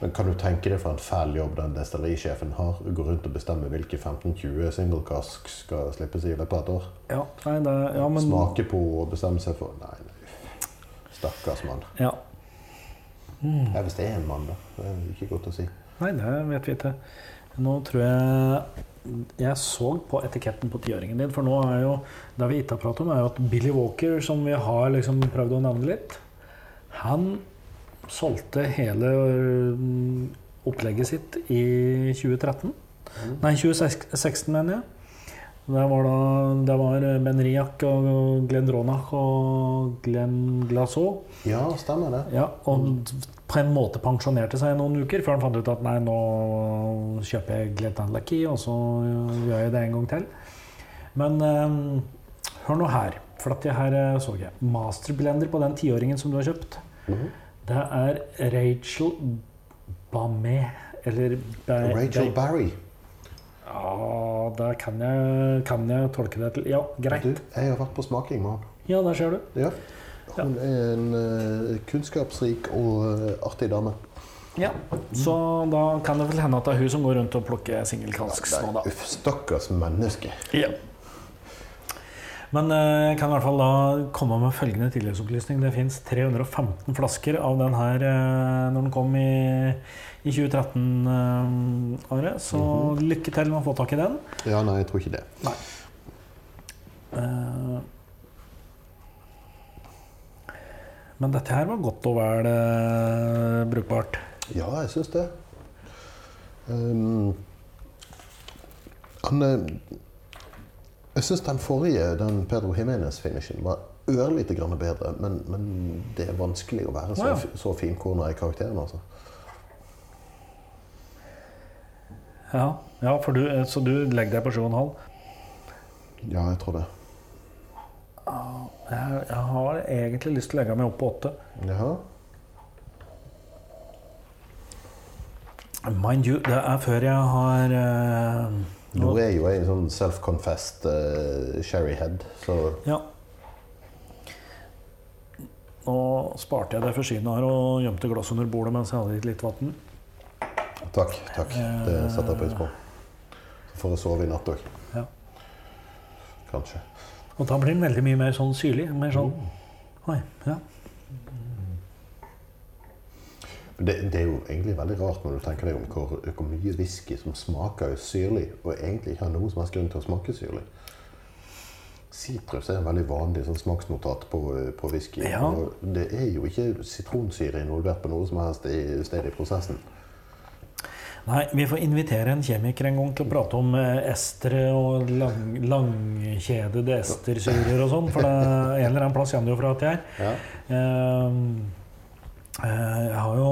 Men kan du tenke deg for en fæl jobb den destillerisjefen har? Gå rundt og bestemme hvilke 15-20 single casks skal slippes i løpet av et år? Ja, nei, det, ja, men Smake på og bestemme seg for Nei, nei. Stakkars mann. Ja. Mm. Ja, hvis det er en mann, da. Det er ikke godt å si. Nei, det vet vi ikke. Nå tror jeg Jeg så på etiketten på tiåringen din, for nå er jo Det vi ikke har pratet om, er jo at Billy Walker, som vi har liksom prøvd å nevne litt, han solgte hele opplegget sitt i 2013. Nei, 2016, mener jeg. Det var, da, det var Ben Riak og Glenn Ronach og Glenn Glassau. Ja, stemmer det. Ja, og på en måte pensjonerte seg noen uker før han fant ut at nei, nå kjøper jeg Glenn Lucky, og så gjør jeg det en gang til. Men eh, hør nå her, for at det her så jeg. Masterblender på den tiåringen som du har kjøpt, Mhm. Det er Rachel Bamé. Eller ba Rachel ba Barry. Ja, det kan jeg, kan jeg tolke det til. Ja, greit. Du, jeg har vært på smaking med han. Ja, der ser du. Ja. Hun er en uh, kunnskapsrik og uh, artig dame. Ja, Så da kan det vel hende at det er hun som går rundt og plukker singelkalsks nå, da. Uff, stakkars menneske. Ja. Men eh, jeg kan i hvert fall da komme med følgende tilleggsopplysning. Det fins 315 flasker av den her eh, når den kom i, i 2013-året. Så lykke til med å få tak i den. Ja, nei, jeg tror ikke det. Nei. Men dette her var godt og vel eh, brukbart. Ja, jeg syns det. Um, han eh, Jeg syns den forrige, den Pedro Jimenez-finishen, var ørlite grann bedre. Men, men det er vanskelig å være så, Ja, så finkorna i karakteren, altså. Ja, ja for du, eh, så du legger deg på 7,5? Ja, jeg tror det. Jeg, jeg har egentlig lyst til å legge meg opp på 8. Jaha. Mind you, det er før jeg har eh, Nå er jo en sånn self-confessed uh, sherryhead, så Ja. Nå sparte jeg det for synet her og gjemte glasset under bordet mens jeg hadde litt vann. takk. takk. Det setter jeg pris på. Så får jeg sove i natt òg. Ja. Kanskje. Og da blir den veldig mye mer sånn syrlig. Mer sånn Oi, ja. Men det, det er jo egentlig veldig rart når du tenker deg om hvor, hvor mye whisky som smaker syrlig, og egentlig ikke har noen som helst grunn til å smake syrlig. Sitrus er en veldig vanlig sånn smaksnotat på, på whisky. Ja. Det er jo ikke sitronsyre involvert på noe som helst i, stedet i prosessen. Nei, vi får invitere en kjemiker en gang til å prate om eh, estere og lang, langkjedede estersyrer og sånn. For det, en eller annen plass det jo fra at jeg er. Ja. Eh, jeg har jo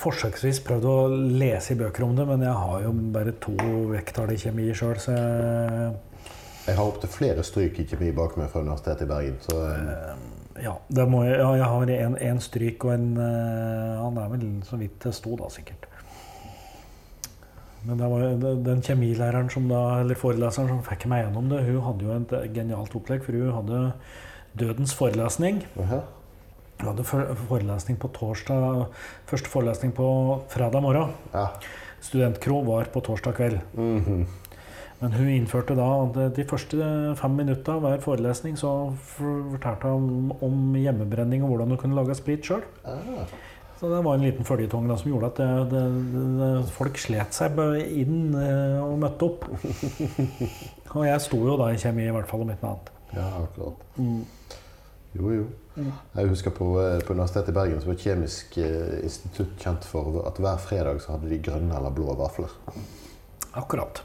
forsøksvis prøvd å lese i bøker om det, men jeg har jo bare to vekttall i kjemi sjøl, så jeg, Jeg har opptil flere stryk i kjemi bak meg fra Universitetet i Bergen. Så eh, ja, det må jeg, ja, jeg har en, en stryk og en Han ja, er vel så vidt det sto, da, sikkert. Men den kjemilæreren som da, eller foreleseren som fikk meg gjennom det, hun hadde jo et genialt opplegg, for hun hadde dødens forelesning. jaha. Hun hadde forelesning på torsdag, første forelesning på fredag morgen. ja. Studentkro var på torsdag kveld. Mhm. Men hun innførte da at de første fem minutta hver forelesning så fortalte hun om, hjemmebrenning og hvordan hun kunne lage sprit sjøl. ah. Så det var en liten føljetong da, som gjorde at det, det, det, folk slet seg inn eh, og møtte opp. Og jeg sto jo da i kjemi, i hvert fall, om ikke noe annet. Ja, akkurat. Jo, jo. Jeg husker på, eh, på Universitetet i Bergen så var Kjemisk eh, institutt kjent for at hver fredag så hadde de grønne eller blå vafler. Akkurat.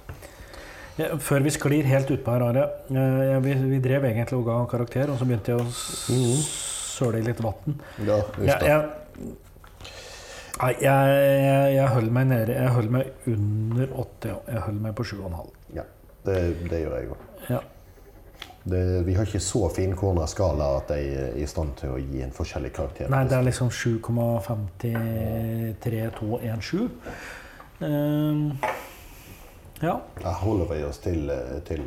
Ja, før vi sklir helt utpå her, Are. Ja, vi, vi drev egentlig og ga karakter, og så begynte jeg å s- søle i litt vann. Ja, uff Jeg, nei, jeg, jeg, jeg holder meg nede Jeg holder meg under 80. Jeg holder meg på 7,5. Ja, det, det gjør jeg òg. Ja. Vi har ikke så finkorna skala at de er i stand til å gi en forskjellig karakter. Nei, det er liksom 7,53217. Uh, ja. Da holder vi oss til, til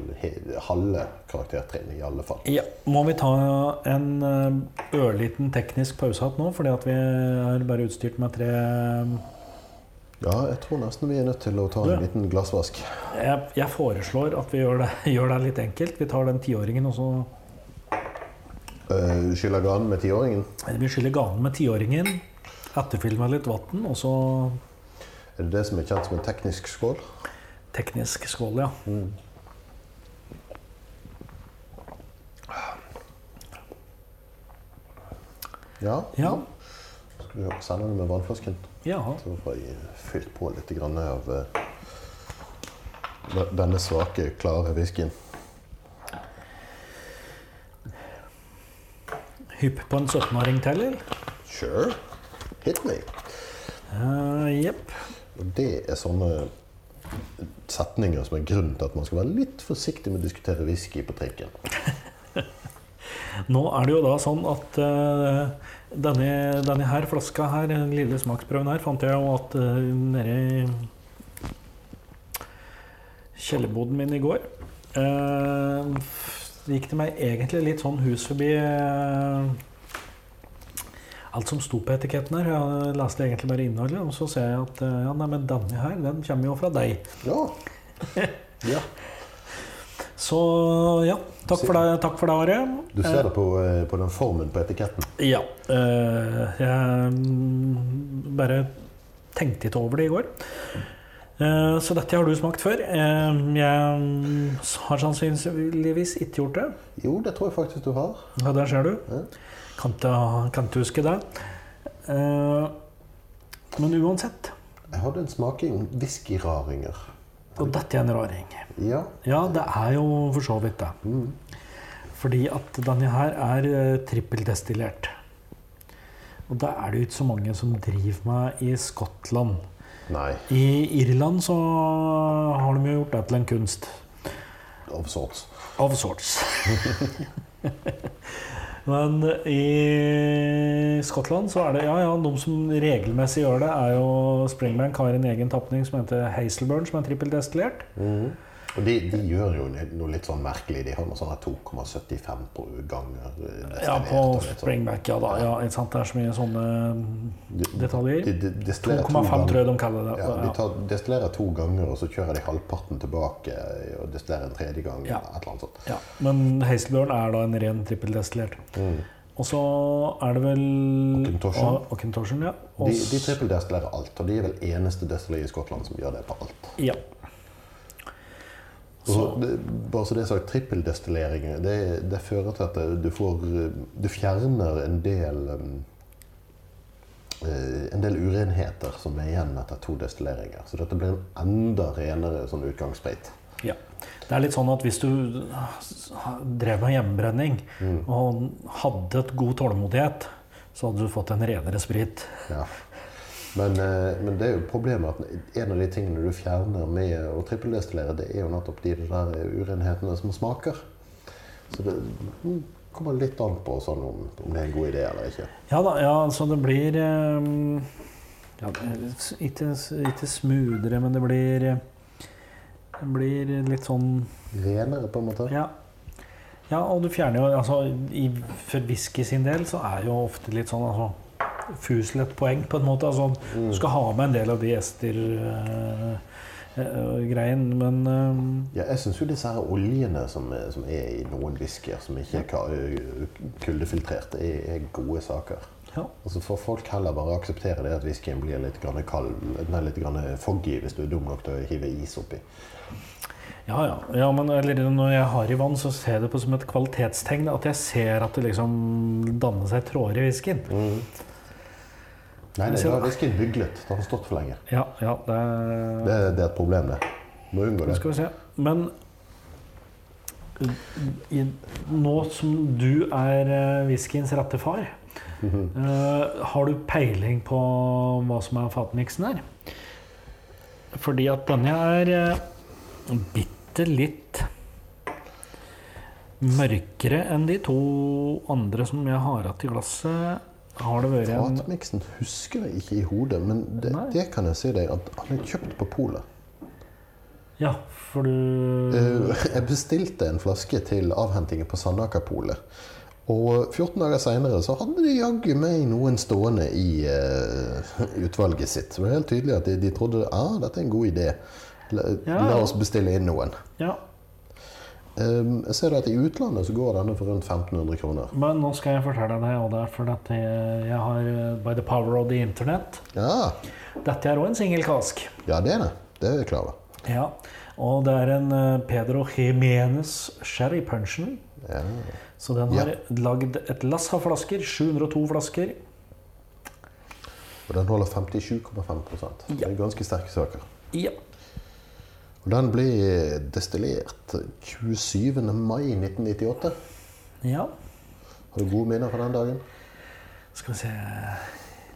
halve karaktertrinnet, i alle fall. ja. Må vi ta en eh, ørliten teknisk pause nå, fordi at vi er bare utstyrt med tre Ja, jeg tror nesten vi er nødt til å ta Ja. en liten glassvask. Jeg, jeg foreslår at vi gjør det, gjør det litt enkelt. Vi tar den tiåringen, og så Uh, Skyller ganen med tiåringen. Vi skyller ganen med tiåringen. Etterfyller med litt vann, og så Er det det som er kjent som en teknisk skål? teknisk skål, ja. Ja. Ja. Skal vi sende den med vannflasken? Ja. Så får jeg fylt på litt grann av eh, denne svake, klare whiskyen. Hypp på en 17-åring til, eller? Sure. Hit me. Eh, Jepp. Og det er sånne setninger som er grunnen til at man skal være litt forsiktig med å diskutere whisky på trikken. Nå er det jo da sånn at uh, denne, denne her flaska her, den lille smaksprøven her, fant jeg jo at uh, nede i kjellerboden min i går uh, gikk det meg egentlig litt sånn hus forbi alt som sto på etiketten her. Jeg leste egentlig bare innholdet, og så ser jeg at ja, nei, men denne her, den kommer jo fra deg. Ja. ja. Så ja, takk for det, takk for deg Are. Du ser det på, eh, på den formen på etiketten. Ja. eh, jeg bare tenkte ikke over det i går. Eh, så dette har du smakt før. Eh, jeg har sannsynligvis ikke gjort det. Jo, det tror jeg faktisk du har. Ja, der ser du. Ja. Kan ikke, huske det. Eh, men uansett Jeg hadde en smaking whiskyraringer. Og dette er en raring. Ja. Ja, det er jo for så vidt det. Fordi at denne her er eh, trippeldestillert. Og det er det jo ikke så mange som driver med i Skottland. Nei, I Irland så har de jo gjort det til en kunst. of sorts. Of sorts. Men i Skottland så er det Ja, ja, de som regelmessig gjør det, er jo Springbank har en egen tapning som heter Hazelburn, som er trippeldestillert. Mhm. Og de, de gjør jo noe litt sånn merkelig. De har noe sånn 2,75 ganger. eh, Ja, på sånn. Springback, ja da. Ja, ikke sant? Det er så mye sånne detaljer. De, de, destillerer 2,5 tror jeg de kaller det. Ja, de tar, destillerer to ganger, og så kjører de halvparten tilbake og destillerer en tredje gang. Ja. Et eller annet sånt. Ja, men Hazelburn er da en ren trippeldestillert. Og så er det vel. Og- Auchentoshan, ja. Også... De, de trippeldestillerer alt, og de er vel eneste destilleri i Skottland som gjør det på alt. ja. Og så, det, bare så det er sagt, trippeldestillering det, det fører til at du får Du fjerner en del um, eh, en del urenheter som er igjen etter to destilleringer. Så dette blir en enda renere sånn utgangssprit. Ja. Det er litt sånn at hvis du drev med hjemmebrenning og hadde et god tålmodighet, så hadde du fått en renere sprit. Ja. Men, eh, men det er jo problemet at en av de tingene du fjerner med å trippeldestillere, det er jo nettopp de der urenhetene som smaker. Så det mm, kommer litt an på sånn om, om det er en god idé eller ikke. Ja da, ja, så det blir um, ja, ikke, ikke smoothere, men det blir eh, Det blir litt sånn Renere, på en måte. Ja. ja, og du fjerner jo altså, i, For whisky sin del så er jo ofte litt sånn altså, fusel et poeng, på en måte. Altså, Du skal ha med en del av de ester-greien, men eh, Ja, jeg syns jo disse her oljene som er, som er i noen whiskyer, som ikke er kuldefiltrerte, kuldefiltrert, er, er gode saker. ja. Altså får folk heller bare akseptere det at whiskyen blir litt grann kald, nei, litt grann foggy hvis du er dum nok til å hive is oppi. Ja, ja. ja men når jeg har i vann, så ser jeg det på som et kvalitetstegn. At jeg ser at det liksom danner seg tråder i whiskyen. Nei, nei, det er whiskyen byglet. Det har stått for lenge. Ja, ja, det Det, det er et problem, det. Må unngå Nå det. skal vi se. Men i, nå som du er eh, whiskyens rette far, eh, har du peiling på hva som er fatmiksen her? Fordi at denne er uh, bitte litt mørkere enn de to andre som jeg har hatt i glasset. Har det vært en husker jeg ikke i hodet, men det, det kan jeg si deg at han er kjøpt på polet. Ja, for du Eh, Jeg bestilte en flaske til avhentingen på Sandakerpolet. Og 14 dager seinere så hadde de jaggu meg noen stående i uh, utvalget sitt. Det var helt tydelig at de, de trodde ja, ah, dette er en god idé. La, Ja. la oss bestille inn noen. Ja, jeg ser at I utlandet så går denne for rundt 1500 kroner. Men nå skal jeg fortelle deg, og det er fordi at jeg har eh, By the power of the internet Ja, Dette er òg en singelkask. ja det er det. Det er jeg klar over. Ja. Og det er en eh, Pedro Jimenez Sherry Punchen. Ja. Så den har lagd et lass av flasker. 702 flasker. Og den holder 57,5 Det er ganske sterke saker. Ja. Og den ble destillert 27. mai 1998. ja. Har du gode minner fra den dagen? Skal vi se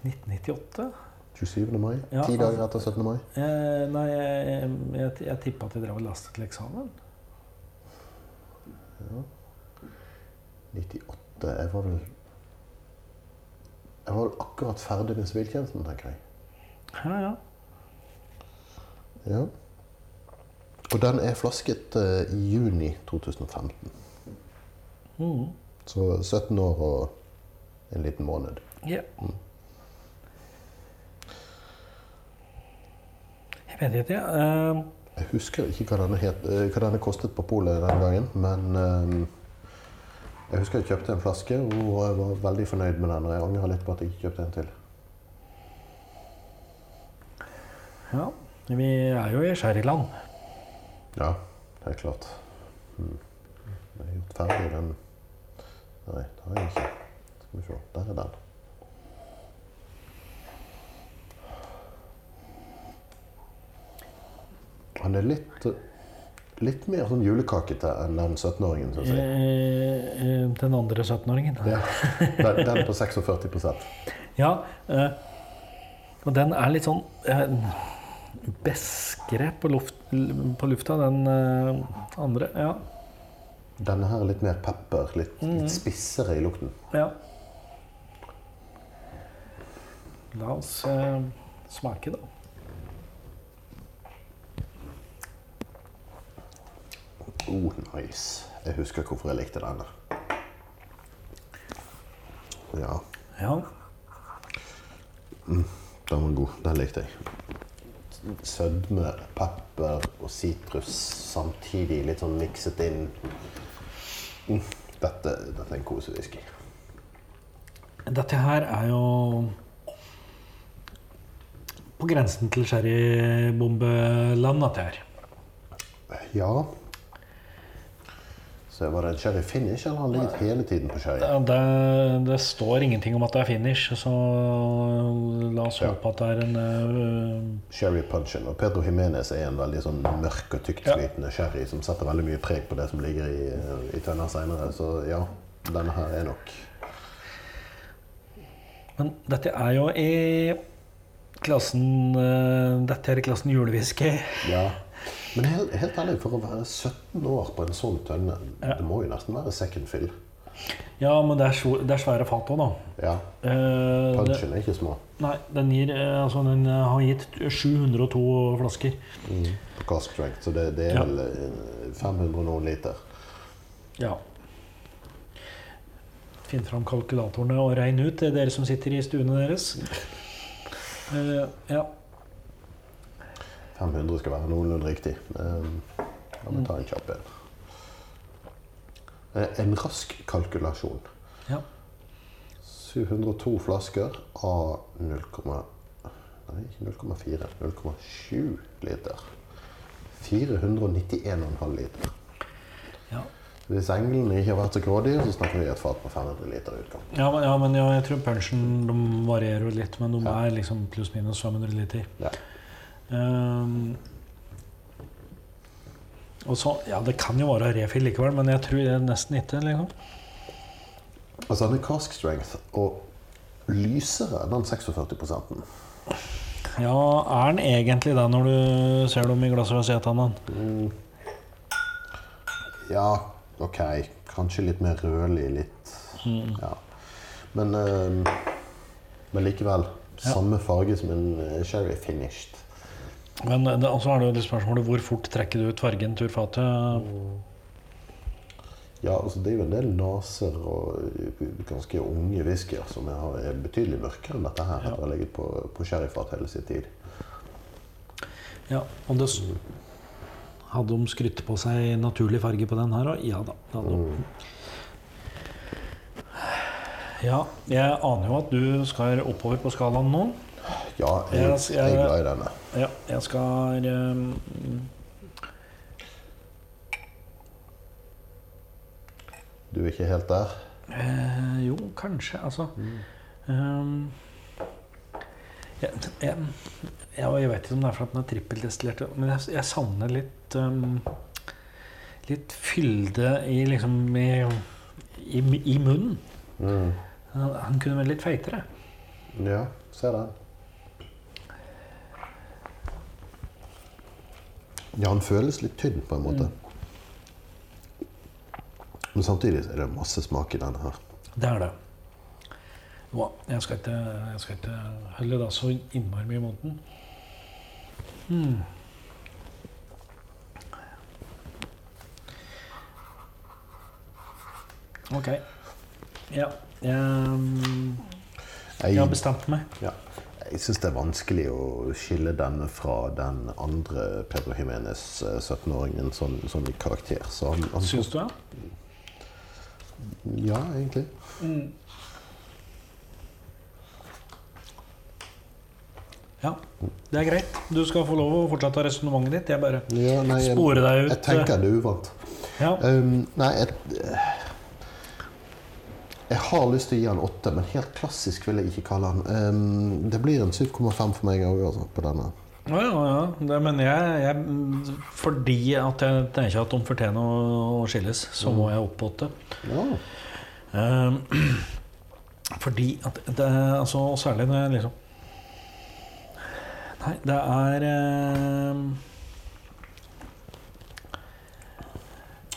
1998? 27. mai? Ja, Ti dager etter 17. mai? Eh, nei, jeg, jeg, jeg tippa at jeg drev og lastet til eksamen. 98 Jeg var vel Jeg var vel akkurat ferdig med siviltjenesten, tenker jeg. Ja, ja. Ja. Og den er flasket eh, i juni 2015. Mm. Så 17 år og en liten måned. Ja. Jeg vet ikke. Eh, Jeg husker ikke hva denne, het, eh, hva denne kostet på polet den gangen, men uh, jeg husker jeg kjøpte en flaske og jeg var veldig fornøyd med den. Og jeg angrer litt på at jeg ikke kjøpte en til. ja. Vi er jo i sherryland. Ja, helt klart. Mm. Jeg har gjort ferdig den Nei, det har jeg ikke. Skal vi se. Der er den. Han er litt, litt mer sånn julekakete enn den 17-åringen, syns jeg. Eh, eh, Den andre 17-åringen. Ja. Den, på 46% Ja, eh, og den er litt sånn beskere på, luft, på lufta, den eh, andre. Ja. Denne her er litt mer pepper, litt, litt spissere i lukten. ja. La oss eh, smake, da. Oh, nice. Jeg husker hvorfor jeg likte denne. Ja, Ja. den var god. Den likte jeg. Sødme, pepper og sitrus samtidig litt sånn mikset inn. Mm, Dette, dette er en kosewhisky. Dette her er jo på grensen til sherrybombeland, dette her. Ja. Så var det en sherry finish, eller har han ligget hele tiden på sherry? Det, det står ingenting om at det er finish, så la oss Ja. håpe at det er en uh, Sherry punchen. Og Pedro Jimenez er en veldig sånn mørk og Ja. tyktflytende sherry som setter veldig mye preg på det som ligger i, i tønna seinere. Så ja, denne her er nok Men dette er jo i klassen øh, Dette er i klassen julewhisky. Ja. Men helt, helt ærlig, for å være 17 år på en sånn tønne, Ja. det må jo nesten være second fill. Ja, men det er, svo- det er svære fat òg, da. Ja. Eh, Punchen er ikke små. nei, den, gir, eh, altså, den eh, har gitt 702 flasker. på cask strength, så det, det er Ja. vel eh, 500 og noen liter. Ja. Finn fram kalkulatorene og regn ut, det er dere som sitter i stuene deres. Eh, ja. 500 skal være noenlunde riktig. Eh, La meg ta en kjapp en. Eh, En rask kalkulasjon. ja. 702 flasker av 0, nei, ikke 0,4, 0,7 liter. 491,5 liter. Ja. Hvis englene ikke har vært så grådige, så snakker vi et fat på 500 liter utgang. Ja, men, ja, men ja, jeg tror punchen de varierer litt, men de er liksom pluss-minus 500 liter. Ja. Ehm, og så, ja, Det kan jo være refill likevel, men jeg tror det er nesten ikke. liksom. Altså den er cask strength og lysere enn den 46% Ja, Er den egentlig det når du ser dem i glasset og ser den? Ja, ok. Kanskje litt mer rødlig, litt Ja. Men, eh, men likevel. Ja. Samme farge som en eh, sherry finished. Men det, og så er det jo litt spørsmålet hvor fort trekker du ut fargen til fatet? Ja, altså Det er jo en del naser og eh, ganske unge whiskyer som er, er betydelig mørkere enn dette her. Ja. etter å ha ligget på, på sherryfat hele sin tid. Ja, og det Hadde de skrytt på seg naturlig farge på den her òg? Ja da. det hadde de. Mm. Ja, jeg aner jo at du skal oppover på skalaen nå. Ja, jeg, Jeg- jeg er glad i denne. Ja, jeg skal um... Du er ikke helt der? eh, Jo, kanskje. Altså ehm, jeg, jeg, jeg, jeg vet ikke om det er for at den er trippeldestillert, men jeg, jeg savner litt um, Litt fylde i liksom i, i, i munnen. Mm. Han han kunne vært litt feitere. Ja, ser den. Ja, han føles litt tynn på en måte. Men samtidig er det masse smak i denne her. Det er det. Nå, jeg skal ikke, jeg skal ikke holde da så innmari mye mot den. Mm. Ok. Ja. Jeg, jeg har bestemt meg. ja, jeg syns det er vanskelig å skille denne fra den andre Pedro Jimenez, eh, 17-åringen, sånn, sånn i karakter. Så han, han Syns du det? Ja, egentlig. Ja, det er greit. Du skal få lov å fortsette resonnementet ditt. Jeg bare Ja, nei, sporer deg ut. jeg tenker det er uvant. Ja. Um, nei, jeg, jeg har lyst til å gi han åtte, men helt klassisk vil jeg ikke kalle han. Um, det blir en 7,5 for meg òg, altså, på denne. Ja, ja, ja. Det, men jeg, jeg Fordi at jeg tenker at de fortjener å, skilles, så må jeg opp på åtte. Ja. Um, fordi at det Altså, særlig når jeg liksom Nei, det er ehm,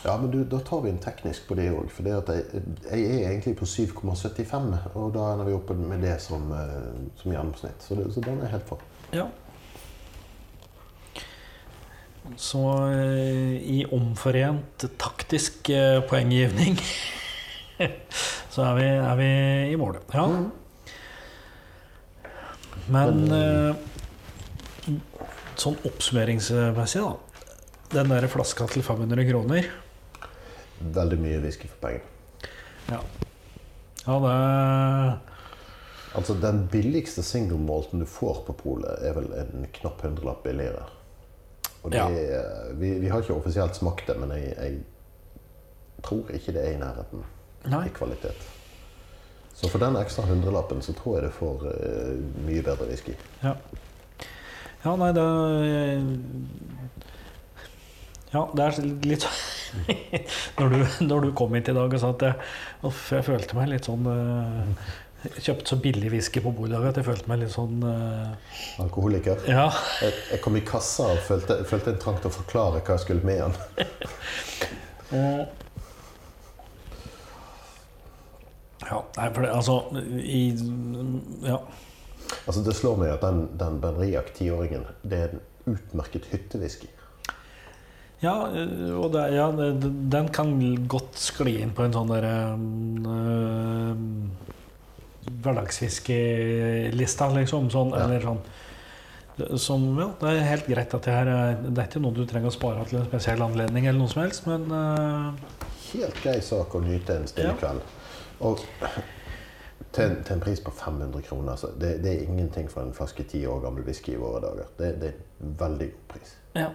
ja, men du, da tar vi en teknisk på det òg. For det jeg, jeg er egentlig på 7,75, og da ender vi oppe med det som, eh, som gjennomsnitt. Så, det, så den er helt for. Ja. Så eh, i omforent taktisk eh, poenggivning så er vi, er vi i mål. Ja. Men Men sånn oppsummeringsmessig, da. Den der flaska til 500 kroner Veldig mye whisky for pengene. Ja, ja det Altså, den billigste single malten du får på polet, er vel en knapp hundrelapp billigere. Og det, Ja. vi, vi har ikke offisielt smakt det, men jeg, jeg tror ikke det er i nærheten Nei. i kvalitet. Så for den ekstra hundrelappen så tror jeg det får uh, mye bedre whisky. Ja. Ja, nei, det Ja, det er litt når, du, når du kom hit i dag og sa at jeg, jeg følte meg litt sånn uh, Kjøpt så billig whisky på bordet at jeg følte meg litt sånn uh... Alkoholiker. Ja. Jeg, jeg kom i kassa og følte, følte en trang til å forklare hva jeg skulle med den. Og Ja, nei, for det Altså i Ja. Altså, det slår meg at den, den Benriak tiåringen, det er en utmerket hyttewhisky. Ja, øh, og det, ja, den kan godt skli inn på en sånn derre øh, Hverdagsfiske-lista, liksom. Sånn, Ja. Eller sånn. Som, ja, det er helt greit at det her er Det er ikke noe du trenger å spare til en spesiell anledning, eller noe som helst, men øh, Helt grei sak å nyte en stille kveld. Og til en, til en pris på 500 kroner, altså, det, det er ingenting for en flaske ti år gammel whisky i våre dager. Det, det er en veldig god pris. ja.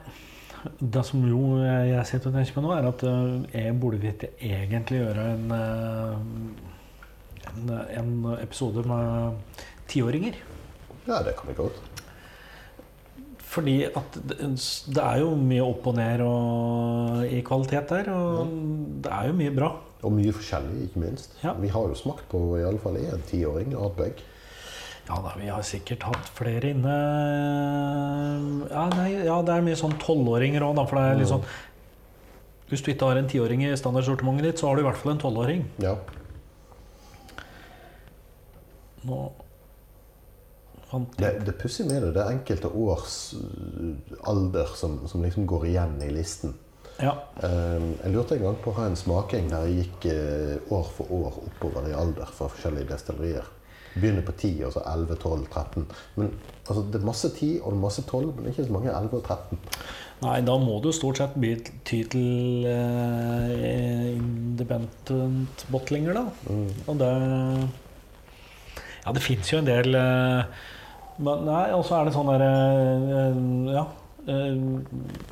Det som jo jeg sitter og tenker på nå, er at øh, jeg burde vi ikke egentlig gjøre en, øh, en, en episode med tiåringer. Ja, det kan vi godt. Fordi at det, er jo mye opp og ned og, i kvalitet der, og det er jo mye bra. Og mye forskjellig, ikke minst. Ja. Vi har jo smakt på i alle fall én tiåring, Ardbeg. Ja da, vi har sikkert hatt flere inne Ja, nei, ja det er mye sånn tolvåringer òg, da. For det er litt sånn Hvis du ikke har en tiåring i standardsortimentet ditt, så har du i hvert fall en tolvåring. Ja. Nå fant Det, jeg det pussige med det, det er enkelte års uh, alder som, som liksom går igjen i listen. Ja. Um, jeg lurte en gang på å ha en smaking der jeg gikk uh, år for år oppover i alder for forskjellige destillerier. Begynner på 10, og så 11, 12, 13. Men altså, Det er masse 10 og det er masse 12, men ikke så mange 11 og 13. Nei, da må du stort sett by ty til eh, independent bottlinger, da. Og det Ja, det fins jo en del eh, men Nei, og så er det sånn derre eh, Ja. eh,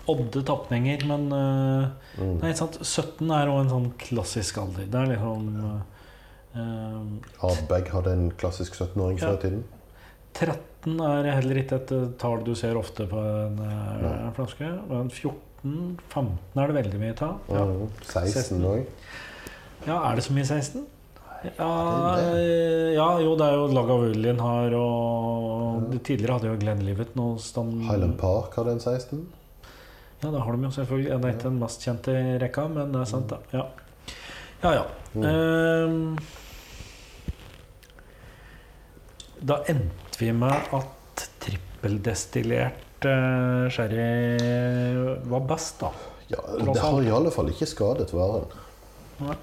Odde tapninger, men eh, Nei, ikke sant. 17 er òg en sånn klassisk alder. Det er liksom eh, Ardbeg hadde en klassisk 17-åring før Ja. i tiden. 13 er heller ikke et eh, tall du ser ofte på en eh, Nei. flaske. Men 14-15 er det veldig mye av. Ja. Mm, 16 òg. ja, er det så mye 16? Ja, eh, ja jo, det er jo Lagavulin her, og ja. tidligere hadde jo Glenlivet noe stand... Highland Park hadde en 16. Ja, det har de jo selvfølgelig. Det er ikke den mest kjente i rekka, men det er sant, det. Ja, ja. ja. Mm. Ehm, da endte vi med at trippeldestillert uh, sherry var best, da. Ja, det har i alle fall ikke skadet varen. Nei.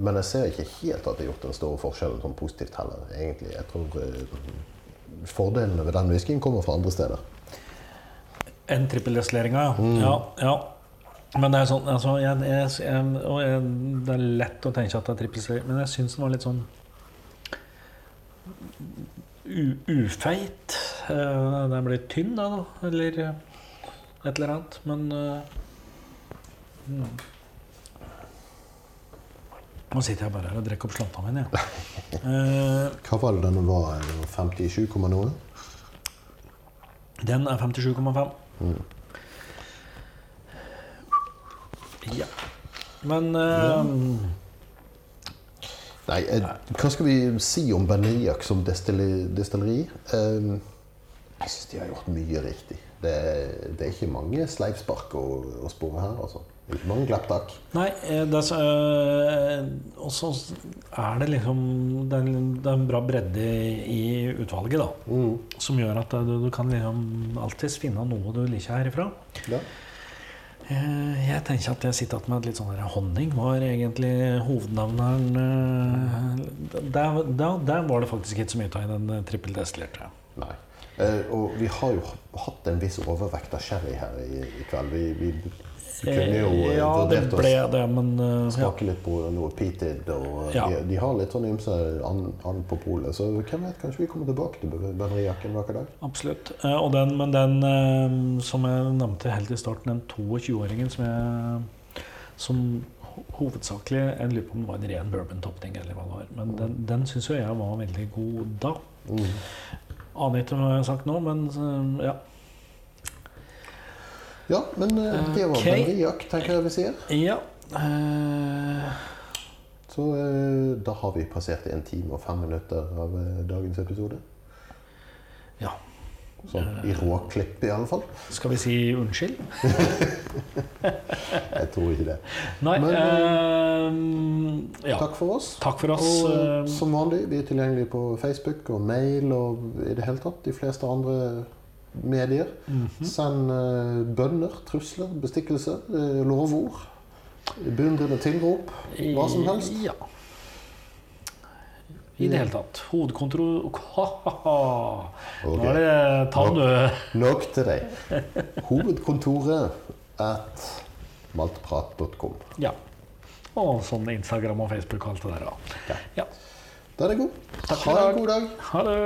Men jeg ser ikke helt at det har gjort den store forskjellen sånn positivt heller, egentlig. Jeg tror eh, fordelene ved den whiskyen kommer fra andre steder. En trippeldestilleringa, ja. Mm. ja. Ja. Men det er sånn altså, jeg, jeg, jeg, Det er lett å tenke at det er trippeldestillering, men jeg syns den var litt sånn ufeit. Uh, Den blir tynn, da, da, eller eh, et eller annet. Men uh, mm. Nå sitter jeg bare her og drikker opp slanta mi, Ja. Uh, Hva var det den var? Det var 57, komma noe? Den er 57,5. Ja. Men eh, Nei, eh, hva skal vi si om Benriac som destilleri? destilleri? Eh, jeg syns de har gjort mye riktig. Det, det er ikke mange sleivspark å, å spore her, altså. Ikke mange klepptak. Nei, eh, det er så, eh, Og så er det liksom det er, det er en bra bredde i utvalget, da. Som gjør at du, du kan liksom alltids finne noe du liker herifra. Ja. Eh, Jeg tenker at jeg sitter igjen med litt sånn der honning var egentlig hovednavneren. eh, Der, der, der var det faktisk ikke så mye av i den eh, trippeldestillerte. Nei. Og vi har jo hatt en viss overvekt av sherry her i, i kveld. Vi, vi, vi kunne jo eh, Ja, det ble det, men eh, ja. litt på noe peated. Og Ja. de, de har litt sånn ymse an, an på polet. Så hvem vet, kanskje vi kommer tilbake til Benriac hver dag? Absolutt. Eh, Og den, men den som jeg nevnte helt i starten, den 22-åringen som jeg som hovedsakelig Jeg lurer på om det var en ren bourbon-topning, eller hva det var. Men den, den syns jo jeg var veldig god da. Aner ikke hva jeg har sagt nå, men ja. Ja, men eh, det var Ok. jakt, tenker jeg vi sier. ja. eh, Så eh, da har vi passert en time og fem minutter av dagens episode. ja. Sånn i råklipp, i alle fall. Skal vi si unnskyld? Jeg tror ikke det. Nei. Men, uh, ja. Takk for oss. Takk for oss. Og som vanlig, vi er tilgjengelige på Facebook og mail og i det hele tatt de fleste andre medier. mhm. Send uh, bønner, trusler, bestikkelser, uh, lovord. Beundrende tilrop. Hva som helst. Ja. I det hele tatt. Hovedkontor Nå er det tann, du. Nok til deg. Hovedkontoret at maltprat.com. Ja. Og sånn Instagram og Facebook og alt det der. da. Ja. Ja. Da er det god. Takk Ha en god dag. Ha det.